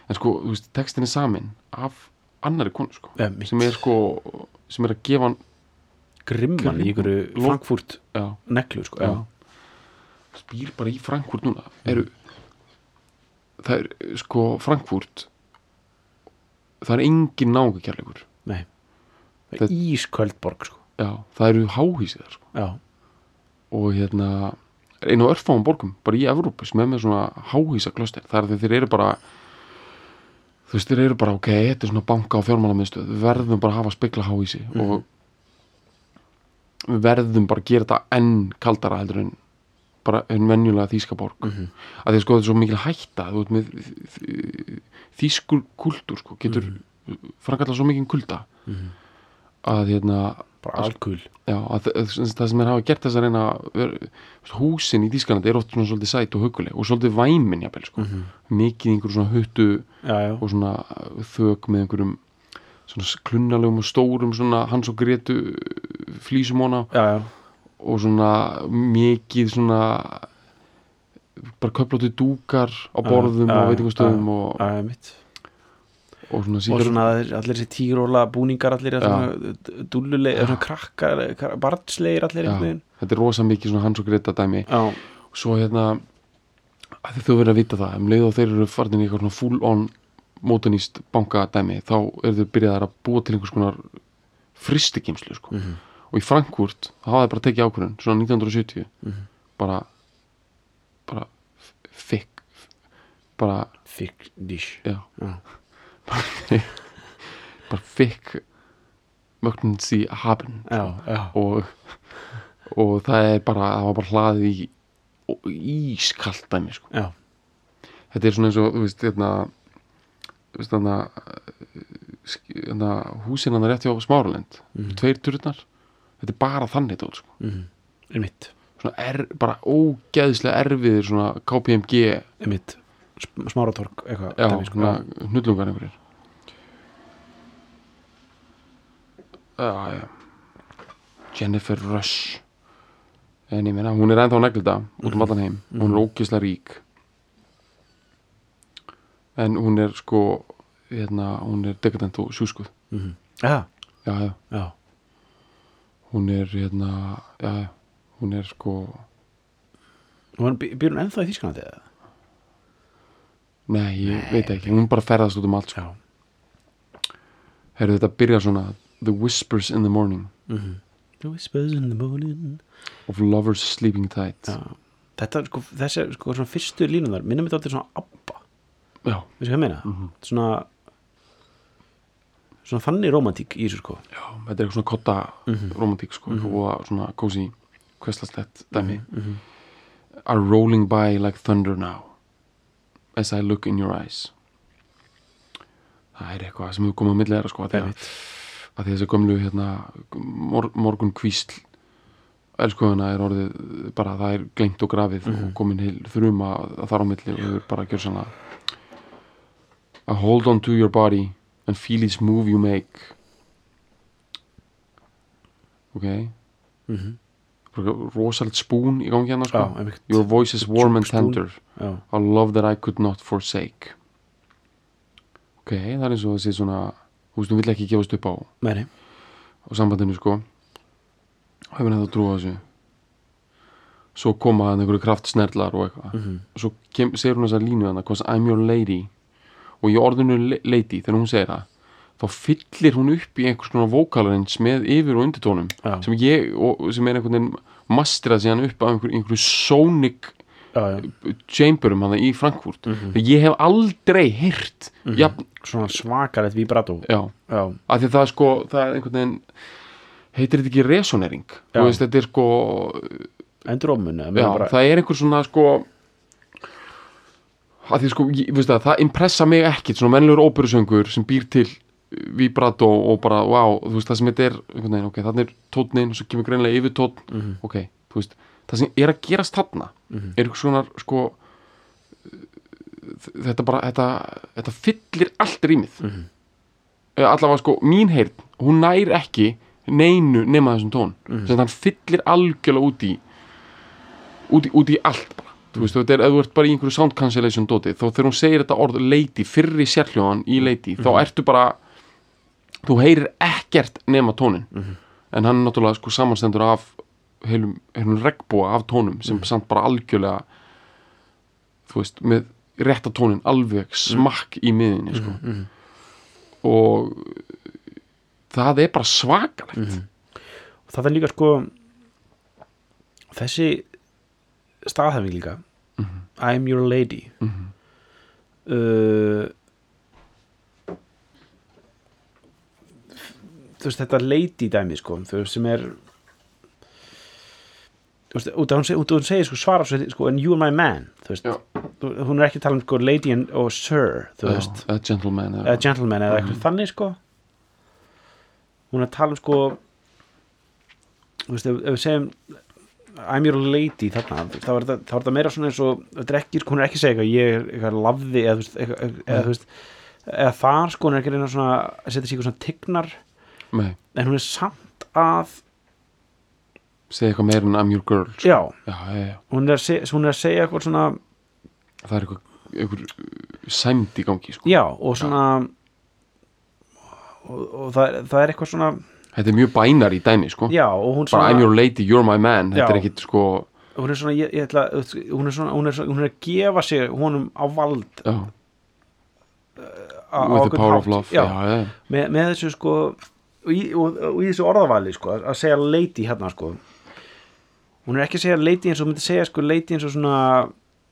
en sko, þú veist, textin er samin af annari konu sko Einmitt. sem er sko, sem er að gefa hann Grimman í ykkur Frankfurt já, neklu sko. já spýr bara í Frankfurt núna eru það er sko Frankfurt það er engin náunga kærleikur Nei. Það er ísköld borg sko. já, það eru háhísið sko Já. og hérna einu örfáum borgum, bara í Evrópu sem er með svona háhísa klöster er því þeir eru bara þú veist, þeir eru bara, ok, þetta er svona banka og fjármálamiðstöð, við verðum bara að hafa spekla háhísi og við verðum bara að gera þetta enn kaldara heldur en bara en venjulega þýska borg. Mm -hmm. að því að sko þetta er svo mikil hætta þú veit með þýskur kultúr sko, getur mm -hmm. framkalla svo mikil kulda að hérna bara alkul Já, að, að, það sem er hafa gert þess að reyna húsin í Þýskalandi er oft svona svolítið sæt og huguleg og svolítið væmin jafnvel sko. mikið einhver svona huttu já, já. og svona þök með einhverjum svona klunnalegum og stórum svona hans og gretu flýsumóna já, já. og svona mikið svona bara köflóttu dúkar á borðum og veitingustöðum og, mitt. Og svona og síkar svona allir, þessi tígróla búningar allir svona dúlluleg svona krakkar, kra- barnslegir allir veginn. Þetta er rosa mikið svona hans og greta dæmi. Og svo hérna að þú verið að vita það um leið og þeir eru farin í eitthvað svona full on mótanist bankadæmi þá eru þau byrjaðar að búa til einhvers konar fristikimslu sko. og í Frankfurt hafa þeir bara tekið ákvörðun svona 1970 bara bara fikk bara, thick dish. Já, bara <laughs> fikk mögnum því já. og, og það er bara það var bara hlaðið í ískalt dæmi sko. þetta er svona eins og þú veist hérna hérna hérna húsin hann rétt hjá Smáralind tveir turnar þetta er bara þannig tótt sko. Mm. einmitt, svona er, bara ógeðslega erfiðir svona KPMG einmitt Sm- smáratorg eitthvað dæmi, sko. hnullungar einhverjir. Já, já. Jennifer Rush. En ég meina, hún er ennþá neglda út um allan heim, hún er ógeðslega rík. En hún er sko hérna, hún er dekadent og sjúskuð. Mhm. já, já, já, já, hún er hérna, já, já. Hún er sko, by- býr hún ennþá í Þýskalandi eða? Nei, ég veit ekki hún bara ferðast út um allt sko. Herru, þetta byrjar svona The whispers in the morning. Mhm. The whispers in the morning. Of lovers sleeping tight. Já. þetta, sko, þessi, sko, svona fyrstu línunar minnum þetta alltaf svona abba. Já, veistu hvað ég meina? svona svona þannig romantík í þessu sko. Já, þetta er eitthvað svona kotta romantík sko, og svona cozy kvestlastett dæmi. Are rolling by like thunder now as I look in your eyes. Það er eitthvað sem hefur komið á milli þeirra sko, að að, þessi gömlu hérna, mor, morgun kvísl elskuðuna er orðið bara það er glemt og grafið og komin heil þruma að þar á milli og hefur bara gjör svona I hold on to your body and feel each move you make. Ok? Mhm. Rosalegt spún í gangi hérna sko. Já, your voice is warm and tender. Já, a love that I could not forsake. Ok, það er eins og þessi svona þú veist, hún vill ekki gefast upp á. Meðri á sambandinu sko. Hefur henni þá trú á þessu. Svo koma hann einhverju kraftsnerlar og eitthvað. Mhm. svo kem, segir hún þessa línu hann I'm your lady og í orðinu lady þegar hún segir það þá fyllir hún upp í einhvers konar vokalarins með yfir og undirtónum Já. sem ég, og, sem er einhvern veginn mastrað síðan upp af einhver, einhverju sónik já, já. chamberum hann í Frankfurt. Mhm. ég hef aldrei heyrt jafn, svona svakalegt vibrato. Já, já, af því það er sko það er einhvern veginn heitir þetta ekki resonering? Þú veist þetta er sko já, það er einhver svona sko að því sko, ég, veist það, það impressa mig ekkit svona mennilegur óperusöngur sem býr til vibrato og bara, wow, þú veist það sem þetta er veginn, ok, þannig er tónnin og svo kemur greinlega yfir tónn, Mhm. ok, þú veist það sem er að gerast þarna er einhver svona, sko þetta bara, þetta, þetta fyllir allt rýmið. Mm -hmm. allavega sko, mín heyrn hún nær ekki neinu nema þessum tón. Sem hann fyllir algjörlega út í út í, út í allt bara. Þú veist, þetta er, ef þú ert bara í einhverju sound cancellation doti, þá þegar hún segir þetta orð lady, fyrri sérhljóðan í lady, þá ertu bara þú heyrir ekkert nema tónin en hann er náttúrulega sko samanstendur af heilum, heilum regnbúa af tónum sem samt bara algjörlega þú veist, með rétta tónin alveg smakk í miðinni sko. og það er bara svakalegt. Það er líka sko þessi staðhæfing líka. I'm your lady. Uh, þú veist þetta lady dæmi sko þú veist sem er þú veist út af hún, af hún segir sko svara sko and you are my man þú veist. Já. hún er ekki að tala um sko lady and, og sir þú Já, veist. eða gentleman eða eða, gentleman eða eitthvað þannig sko. Hún er að tala um sko þú veist, ef, við segjum I'm your lady þarna þá er þetta, meira svona eins og ekki, sko, hún er ekki að segja eitthvað ég er eitthvað lafði eða, þú veist, eða, þar sko hún er ekki að reyna svona að setja sig eitthvað svona tignar nei, en hún er samt að segja eitthvað meira en I'm your girl sko. já, já, já, hún er segja, hún er að segja eitthvað svona það er eitthvað, eitthvað sæmd í gangi sko. já og svona og, og það, það er eitthvað svona þetta er mjög bænar í dæmi sko. hún bara svona I'm your lady, you're my man. Þetta er ekkit sko hún er svona, ég, ég ætla, hún er svona hún er, svona, hún er að gefa sig honum á vald já, á with the power hátt. of love já, Með, með þessu sko í, og, og í þessu orðavali sko að segja lady hérna sko. Hún er ekki að segja lady eins og myndi segja sko lady eins og svona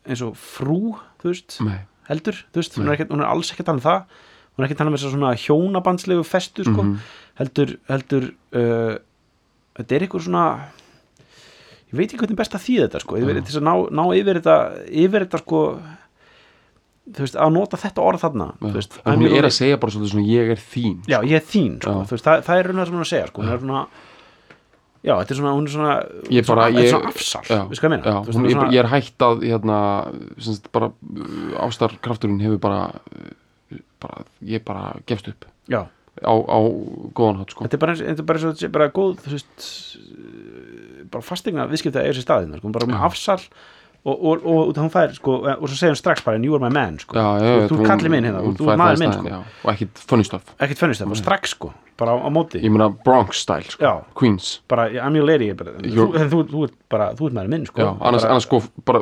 eins og frú, þú veist nei, heldur, þú veist, hún er, ekki, hún er alls ekki að tala um það. Hún er ekki að tala um þess að svona hjónabandslegu festu sko, Mhm. heldur heldur uh, þetta er eitthvað svona ég veit ekki hvernig best að þýða þetta sko, yfir, til þess að ná, ná yfir þetta yfir þetta sko þú veist, að nota þetta orð þarna þú veist, hún er að segja bara svolítið svona ég er þín já, ég er þín, sko, þú veist, það, það er raun og það sem hún er að segja, sko, hún er svona já, þetta er svona, hún er svona ég bara, svona, ég, svona afsal, já, við sko að veist, hún, ég, er ég er hætt að hérna, semst, bara uh, ástarkrafturinn hefur bara, uh, bara ég bara gefst upp. Já, á, á góðan hátt sko. þetta er bara, þetta er bara, þetta sé bara góð, þú veist uh, bara fastegna viðskipta er þessi staðin, sko, bara með afsal og, og, og, og hún fær, sko, og svo segir hún strax bara, you are my man, sko. Þú, hún- kallir minn hérna, þú er maður minn, sko. og ekkit funny stuff. Ekkert fönnist það, strax, sko, bara á, móti. Ég meina Bronx style sko. Queens. Bara, I'm your lady, þú, ert bara, þú ert maður minn, sko. Annars, sko bara,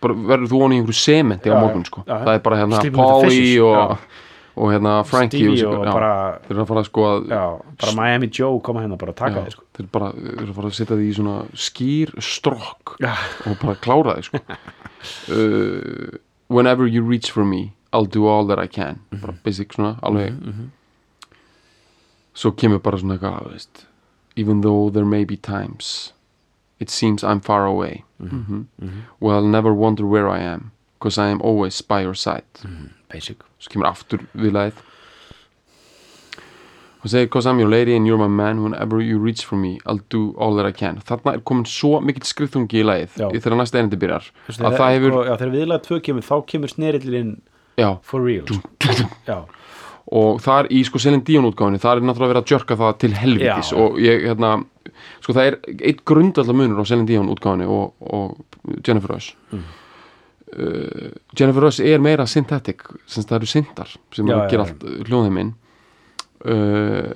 bara verður þú honi í einhverju sementi á morgun sko. það er bara hérna Polly og, og hérna Frankie Stevie og, og já, bara, þeir eru að fara sko að já, bara Miami Joe koma hérna bara að taka þið, sko. þeir bara eru að fara að setja því í svona skýr strokk og bara klára því sko. <laughs> uh, whenever you reach for me I'll do all that I can. Mhm. bara basic svona alveg. Svo kemur bara svona eitthvað even though there may be times it seems I'm far away. Mm well I'll never wonder where I am because I am always by your side. Basic. Svo kemur aftur við lagið og segir because I'm your lady and you're my man whenever you reach for me I'll do all that I can. Þarna er komin svo mikill skrifþungi í í þegar næsta erindi byrjar. Að það hefur, já, þegar viðlega tvö kemur þá kemur snerillin for real. Sko. já, og það er í sko Selin Dion útgáfinni, það er náttúrulega verið að jörka það til helvitis Já. og ég, hérna sko það er eitt grundallar munur á Selin Dion útgáfinni og, og Jennifer Rush Mm. Uh, Jennifer Rush er meira synthetic, sem það eru syntar sem Já, eru að já, gera já. allt hljóðheiminn. Uh,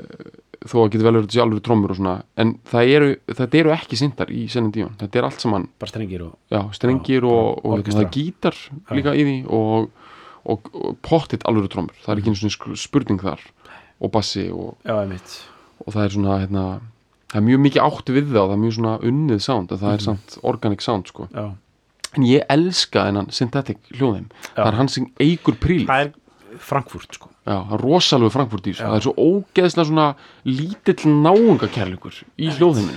þó að getur vel verið þessi alveg trommur og svona en það eru, þetta eru ekki syntar í Selin Dion, þetta er allt saman bara strengir og já, strengir Já, og, og hérna, það gítar líka í því og, og, og pottitt alveg trommur, það er ekki einu svona spurning þar og bassi og, og það er svona hérna, það er mjög mikið áttu við það og það er mjög svona unnið sound það er samt organic sound sko. Já, en ég elska þennan synthetic hljóðum það er hann sem eigur príl það er Frankfurt sko. Já, það er rosalega Frankfurt í þessu. Það er svo ógeðslega svona lítill náungakærleikur í hljóðinu.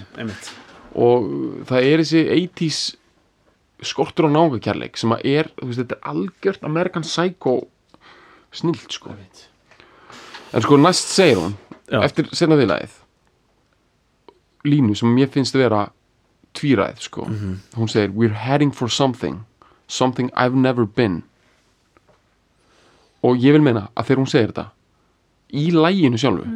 og það er þessi 80s skortur á náungakærleik sem að er, þú veist, þetta er algjört American Psycho snilt sko. En sko næst segir hún Já. eftir senna viðlagið línu sem mér finnst að vera tvíræð sko hún segir we're heading for something something I've never been og ég vil meina að þegar hún segir þetta í læginu sjálfu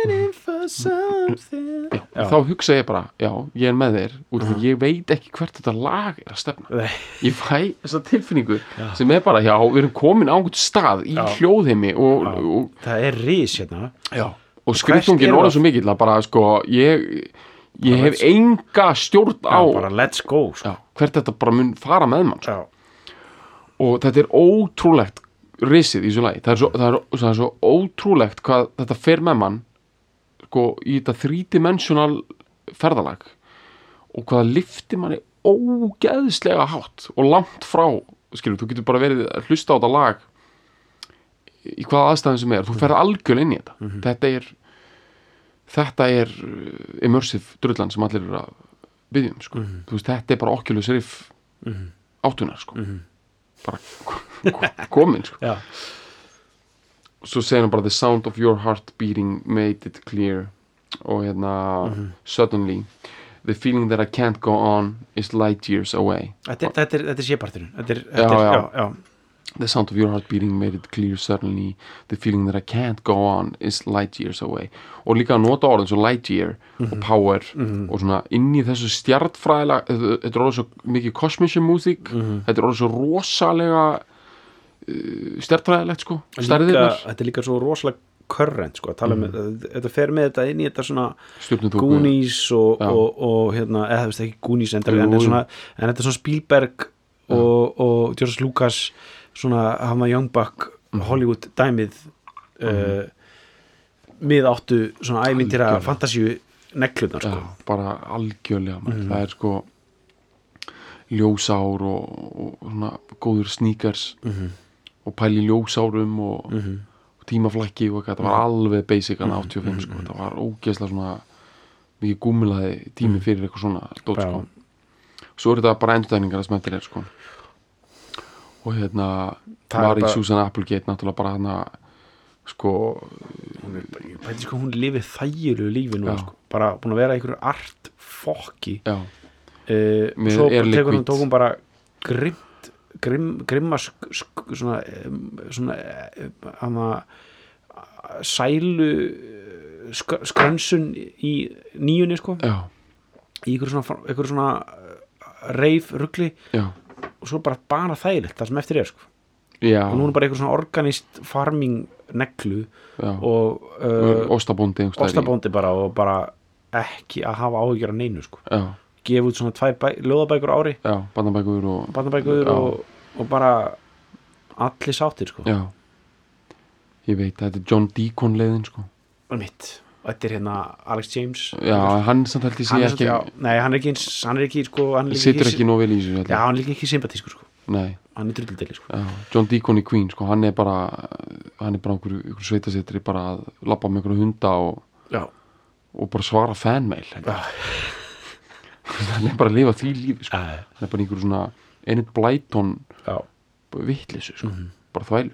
Heading for something já, Já. þá hugsa ég bara, já, ég er með þér út af því ég veit ekki hvert þetta lag er að stefna Nei. ég fæ þessa tilfinningu sem er bara, já, við erum komin á einhvern stað í Já. hljóðheimi og, Já. og, það er ris hérna Já, og orðið við? svo mikill að bara sko ég, ég hef let's- enga stjórn já, á bara let's go sko. já, hvert þetta bara mun fara með mann sko. já, og þetta er ótrúlegt risið í þessu lagi. Það er svo, það er, það er svo ótrúlegt hvað þetta fer með mann sko í þetta þrídimensional ferðalag. Og hvað það lifti manni ógeðslega hátt og langt frá skilur, þú getur bara verið að hlusta á þetta lag í hvaða aðstæðum sem er. Þú ferð algjörlega inn í þetta. Þetta er þetta er uh, immersive drullan sem allir eru að byggja um sko. þú veist, þetta er bara Oculus Rift áttunar sko. bara ko- komin sko. já, svo segir hann bara the sound of your heart beating made it clear. Og hérna suddenly the feeling that I can't go on is light years away. Þetta er, séparturinn þetta er, þetta er, já. já, já, the sound of your heart beating made it clear suddenly the feeling that I can't go on is light years away. Og líka að nota orðin svo light year og power og svona inn í þessu stjartfræðilega þetta er orðið svo mikið kosmische músík þetta er orðið svo rosalega uh, stjartfræðilegt sko líka, þetta er líka svo rosalega körrent sko, Mhm. með, þetta fer með þetta inn í þetta svona Goonies og, og, og hérna, eða þú veist ekki Goonies en, en, en þetta er svona Spielberg og, og George Lucas svona Hama Youngbuck Mhm. Hollywood dæmið uh, mið áttu svona æmyndira Algjörlega. fantasíu neglunar Já, sko. bara algjörlega mm. það er sko ljósár og, og svona góður sneakers og pæli ljósárum og, og tímaflækki og eitthvað, þetta var alveg basic hann 85 sko, þetta var ógeðslega svona mikið gúmilaði tími fyrir eitthvað svona Já. sko. Svo er þetta bara endurtegningar að smættir er sko og hérna Mary bara- Susan Applegate náttúrulega bara hana sko hún er bara, sko hún lifið þægilegu lífi nú sko. bara búin að vera einhverju art fokki. Já, uh, svo tekur hún, Liquid. tók hún bara grimt grim, grimma sk, sk, svona em, svona em, hana, sælu eh, sk, skrönsun í nýjunni sko. Já, í einhverju svona, einhverju svona eh, reif rugli. Já, og svo bara bara þægilegt það sem eftir er sko. Já, og nú er bara einhver svona organist farming neglu já. og uh, ostabóndi ostabóndi bara og bara ekki að hafa áhyggjur af neinu sko. Já, gefa út svona tvær bæ, ljóðabækur á ári. Já, bandabækur og og, og bara allir sáttir sko. Ég veit, þetta er John Deacon leiðin sko. Mitt þetta er hérna Alex James. Já, hann samt held ég sé ekki nei, hann er ekki hann er ekki sko hann situr ekki nóg vel í þessu já, hann er ekki sympatískur sko. Nei, hann er drullideli sko. Já, John Deacon í Queen sko, hann er bara hann er bara einhver, einhver sveitasettri bara að labba með einhverju hunda og, já, og bara svara fanmail ég. <laughs> hann er bara að lifa því lífi sko. Æ, hann er bara einhver svona Enid Blyton já. vittlisu sko, Mhm. bara þvælu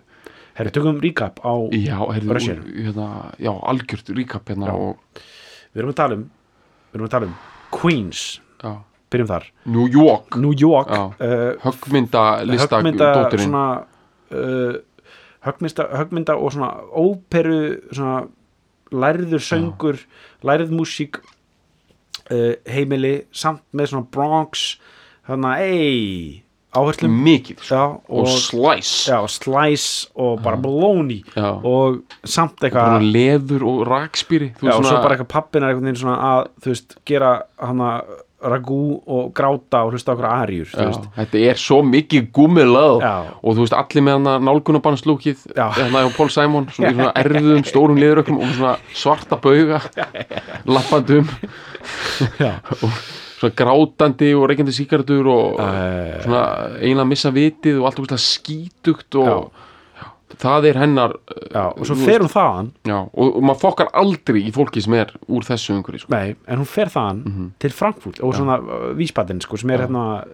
herri, tökum recap á Russia. hérna, já, algjört recap hérna og við erum að tala um við erum að tala um Queens. Já, byrjum þar. New York. New York uh, höggmynda lista högmynda dótturinn svona uh, högmynda, högmynda og svona óperu svona lærður söngur lærð músík uh, heimili samt með svona Bronx þannig að ei áherslum mikið sko. já, og og, slice já, slice og bara Já. og samt eitthvað leður og rakspýri og svo svona- bara eitthvað pappin er einhvern veginn svona að þú veist, gera hana ragú og gráta og hlusta okkur aðrjur þetta er svo mikið gummilað Já. og þú veist allir með hana nálgunabannslúkið Já. hérna hjá Paul Simon svona, svona <laughs> erðum stórum liðurökkum og svona svarta bauga <laughs> lappandum já, <laughs> svona grátandi og reykjandi síkardur og Eh. svona eiginlega missa vitið og allt úrslag skítugt og það er hennar uh, Já, og svo þú fer hún þaðan já, og, og maður fokkar aldrei í fólki sem er úr þessu umhverju sko. Nei, en hún fer þaðan Mhm. til Frankfurt og svona uh, vísbatinn sko, sem er hérna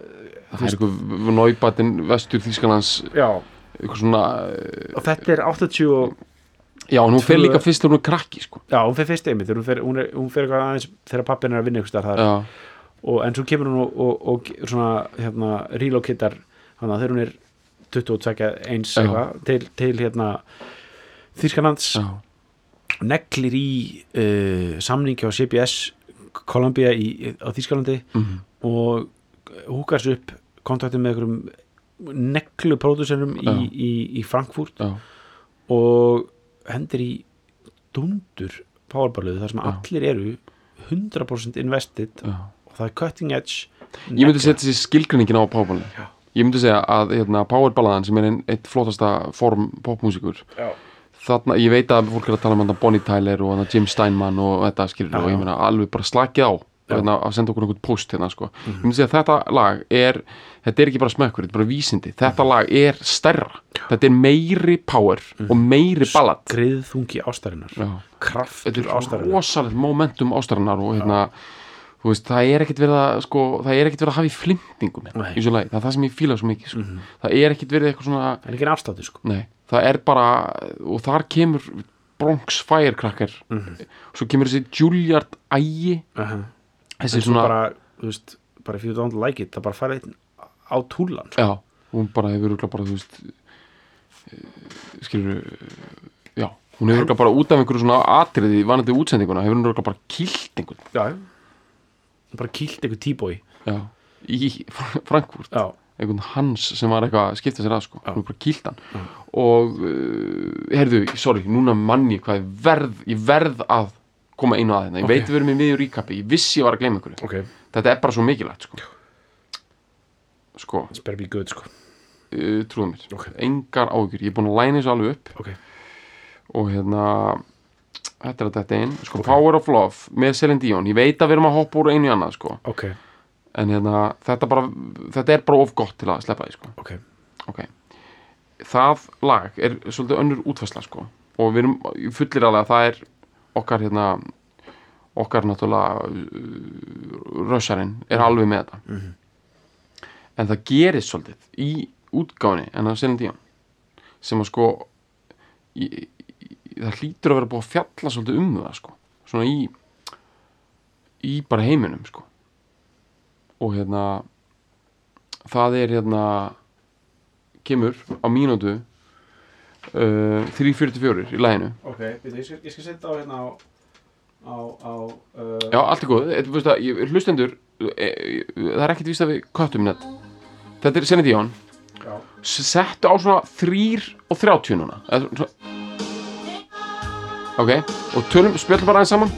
það er eitthvað náibatinn vestur Þýskalands Já, eitthvað svona uh, og þetta er 80 og já, hún Tvö- líka fyrst þegar hún er krakki sko. Já, hún fer fyrst einmitt, hún fer eitthvað aðeins þegar pappin er að vinna starf þar já, og, en svo kemur hún og, og, og svona hérna, relocatar þannig að þegar hún er 22 eins eitthvað til, til hérna Þýskalands já, neglir í uh, samningi á CBS Columbia í, á Þýskalandi mhm, og húkar sér upp kontaktin með einhverjum neglu pródúserum í, í, í Frankfurt já, og hendir í dundur powerballuðu þar sem Já. allir eru 100% invested já. og það er cutting edge Ég myndi setja þessi skilgreiningin á powerballin Já. Ég myndi segja að hérna, powerballaðan sem er einn eitt flottasta form popmúsikur Já. þarna, ég veit að fólk er að tala um Bonnie Tyler og Jim Steinman og þetta skilur Já, og ég já. meina alveg bara slakið á Já. hérna, að senda okkur einhvern post hérna sko. Ég myndi segja að þetta lag er þetta er ekki bara smekkur, þetta er bara vísindi þetta lag er stærra, þetta er meiri power og meiri ballad griðþungi ástarinnar Já. kraftur ástarinnar rosalegt momentum ástarinnar og hérna þú veist, það er ekkit verið að sko, það er ekkit verið að hafa í flimtingum í það er það sem ég fíla svo mikið sko. Mhm. það er ekkit verið eitthvað svona það er ekki afstáttu sko það er bara, og þar kemur Bronx Firecracker Mhm. svo kemur þessi Juilliard ægi, uh -huh. þessi svona bara, þú veist, bara if you don't like it það bara farið á túlan sko. já, hún bara hefur bara, þú veist skilur já, hún hefur bara út af einhverju svona atriði vanandi útsendinguna, hefur hún bara kilt einhvern, já, bara kýlt einhver tíbói já, í Frankfurt. Já, einhvern hans sem var eitthvað að skipta sér að sko, Já. hún bara kýlt hann. Og uh, heyrðu, sorry, núna manni hvað ég verð, ég verð að koma einu að hérna, ég Ok. veit við erum í miður ríkapi. Ég vissi ég var að gleyma einhverju, ok, þetta er bara svo mikilvægt sko. Sko, good sko. Uh, trúðu mér. Ok. engar áhyggjur, ég er búin að læna þessu alveg upp. Og hérna þetta er þetta einn, sko, Power of Love með Celine Dion, ég veit að við erum að hoppa úr einu í annað, sko, ok, en hérna þetta, bara, þetta er bara of gott til að sleppa því, sko. Ok. Ok. Það lag er svolítið önnur útfæsla sko. Og við erum fullir alveg að það er okkar hérna okkar náttúrulega uh, rössarinn er alveg með þetta. Mhm. en það gerist svolítið í útgáfinni en það Celine Dion sem að sko í, það hlýtur að vera búið að fjalla svolítið um það sko. Svona í í bara heiminum sko. Og hérna það er hérna kemur á mínútu uh, 3.44 í læginu ok, byrju, ég skal, ég skal setja á hérna á á, á uh, já, allt er góð, Þetta, þú veist að, ég- hlustendur e, e, það er ekkert víst að við köttum þetta þetta er Celine Dion já, S- settu á svona 3 og 30 núna. Eða svona- ok, og tölum, spjöldum bara aðeins saman.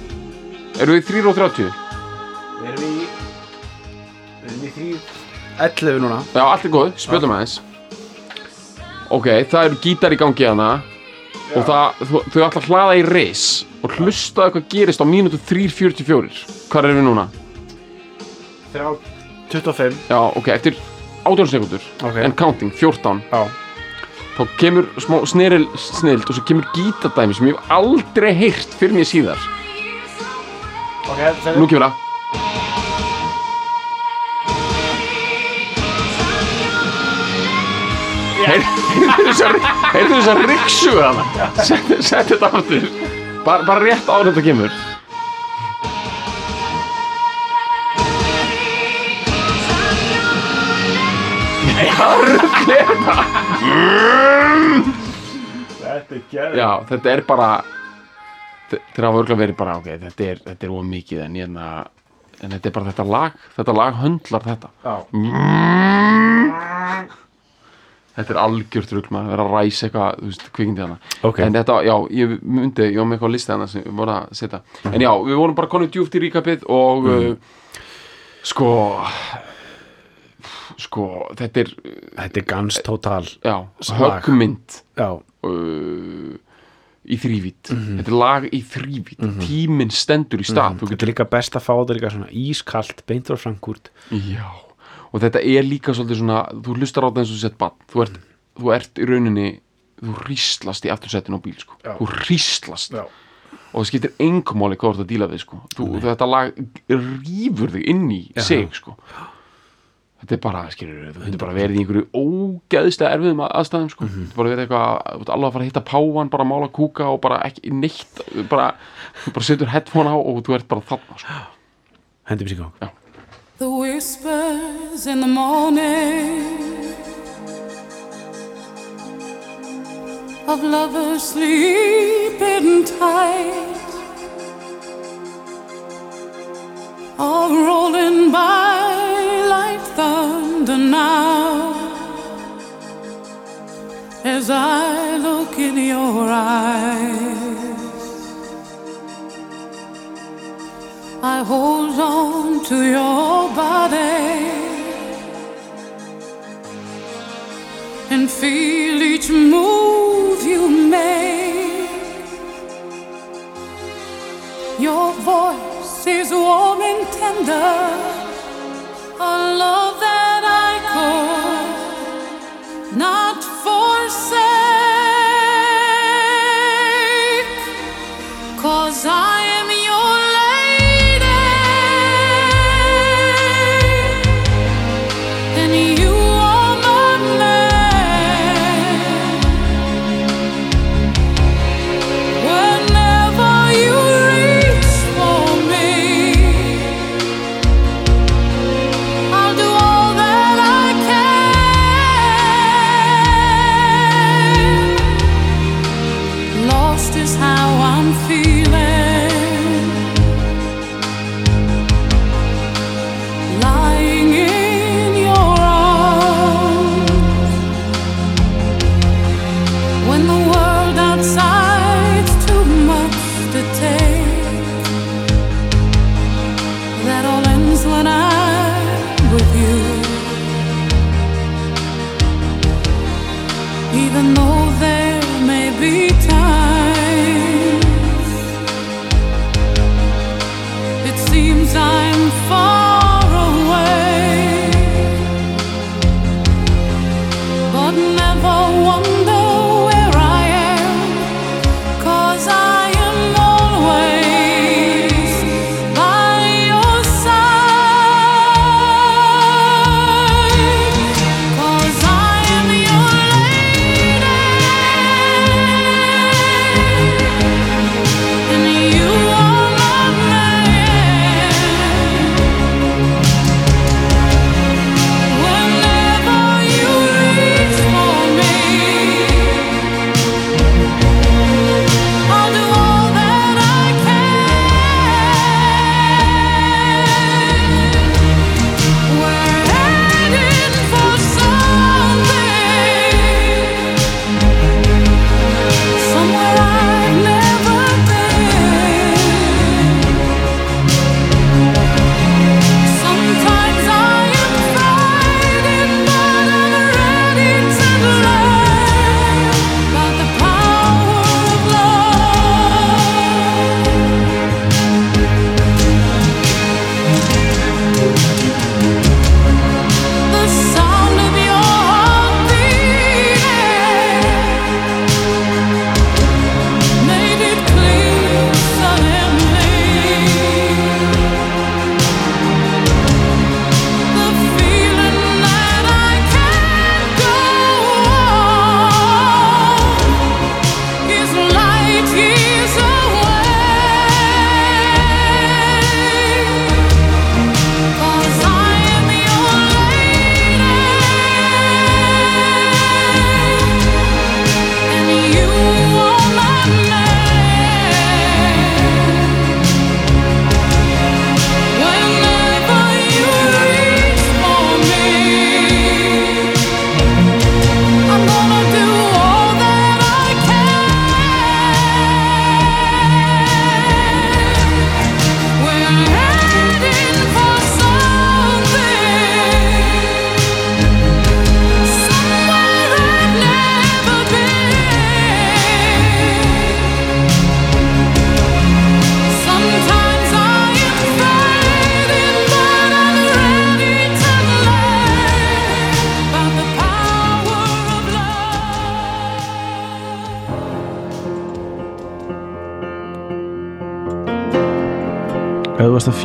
Eru við 3 og 30 við erum í við erum í þrý 11 núna. Já, allt er góð, spjöldum aðeins. Ok, það eru gítar í gangi hana og það, þau, þau ætla að hlaða í reis og hlustaðu hvað gerist á mínútu 3.44 hvað erum við núna? þrjá 25 já, ok, eftir 18 sekundur Ok. en counting, 14 já, þá kemur smá sneril snild og svo kemur gítardæmi sem ég hef aldrei heyrt fyrir mér síðar ok, það nú kemur það. Heyrðu þessar heyrðu þessar riksu hana sett set þetta aftur. Bara, bara rétt en þetta kemur er þetta þetta er gæð já þetta er bara þe- þeir hafa örgulega verið bara ok þetta er, þetta er of mikið en, hérna, en þetta er bara þetta lag þetta lag höndlar þetta. Já, Þetta er algjört rugl maður að vera að ræsa eitthvað, þú veist, kvikindi hana Ok. En þetta, já, ég myndi, ég var með eitthvað á listi hana sem við vorum að setja. En já, við vorum bara konið djúft í ríkapið og uh, sko sko, þetta er þetta er gans total já, Slag. höggmynd. Já, uh, í þrývít þetta er lag í þrývít tíminn stendur í stað. Þú Þetta er líka best að fá þetta líka svona ískalt beint frá Frankúrt Já, og þetta er líka svolítið svona, þú hlustar á það eins og sett bann, þú ert, þú ert í rauninni, þú ríslast í aftursettinu á bíl, sko, Já. þú ríslast Já. og það skiptir engum þú ert að díla við, sko, þú, þetta lag rýfur þig inn í sig, sko þetta er bara, skilur, þú getur bara verið í einhverju ógeðslega erfiðum að- aðstæðum, sko, Mhm. þú getur bara verið eitthvað, alveg að fara að hitta páan, bara að mála kúka og bara ekki neitt, bara, þú bara setur headphone á og þú ert bara þarna, sko. Sér í gang The whispers in the morning of lovers sleeping tight as I look in your eyes. I hold on to your body and feel each move you make. Your voice is warm and tender, Even though there may be times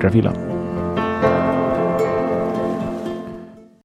Takk fyrir að fíla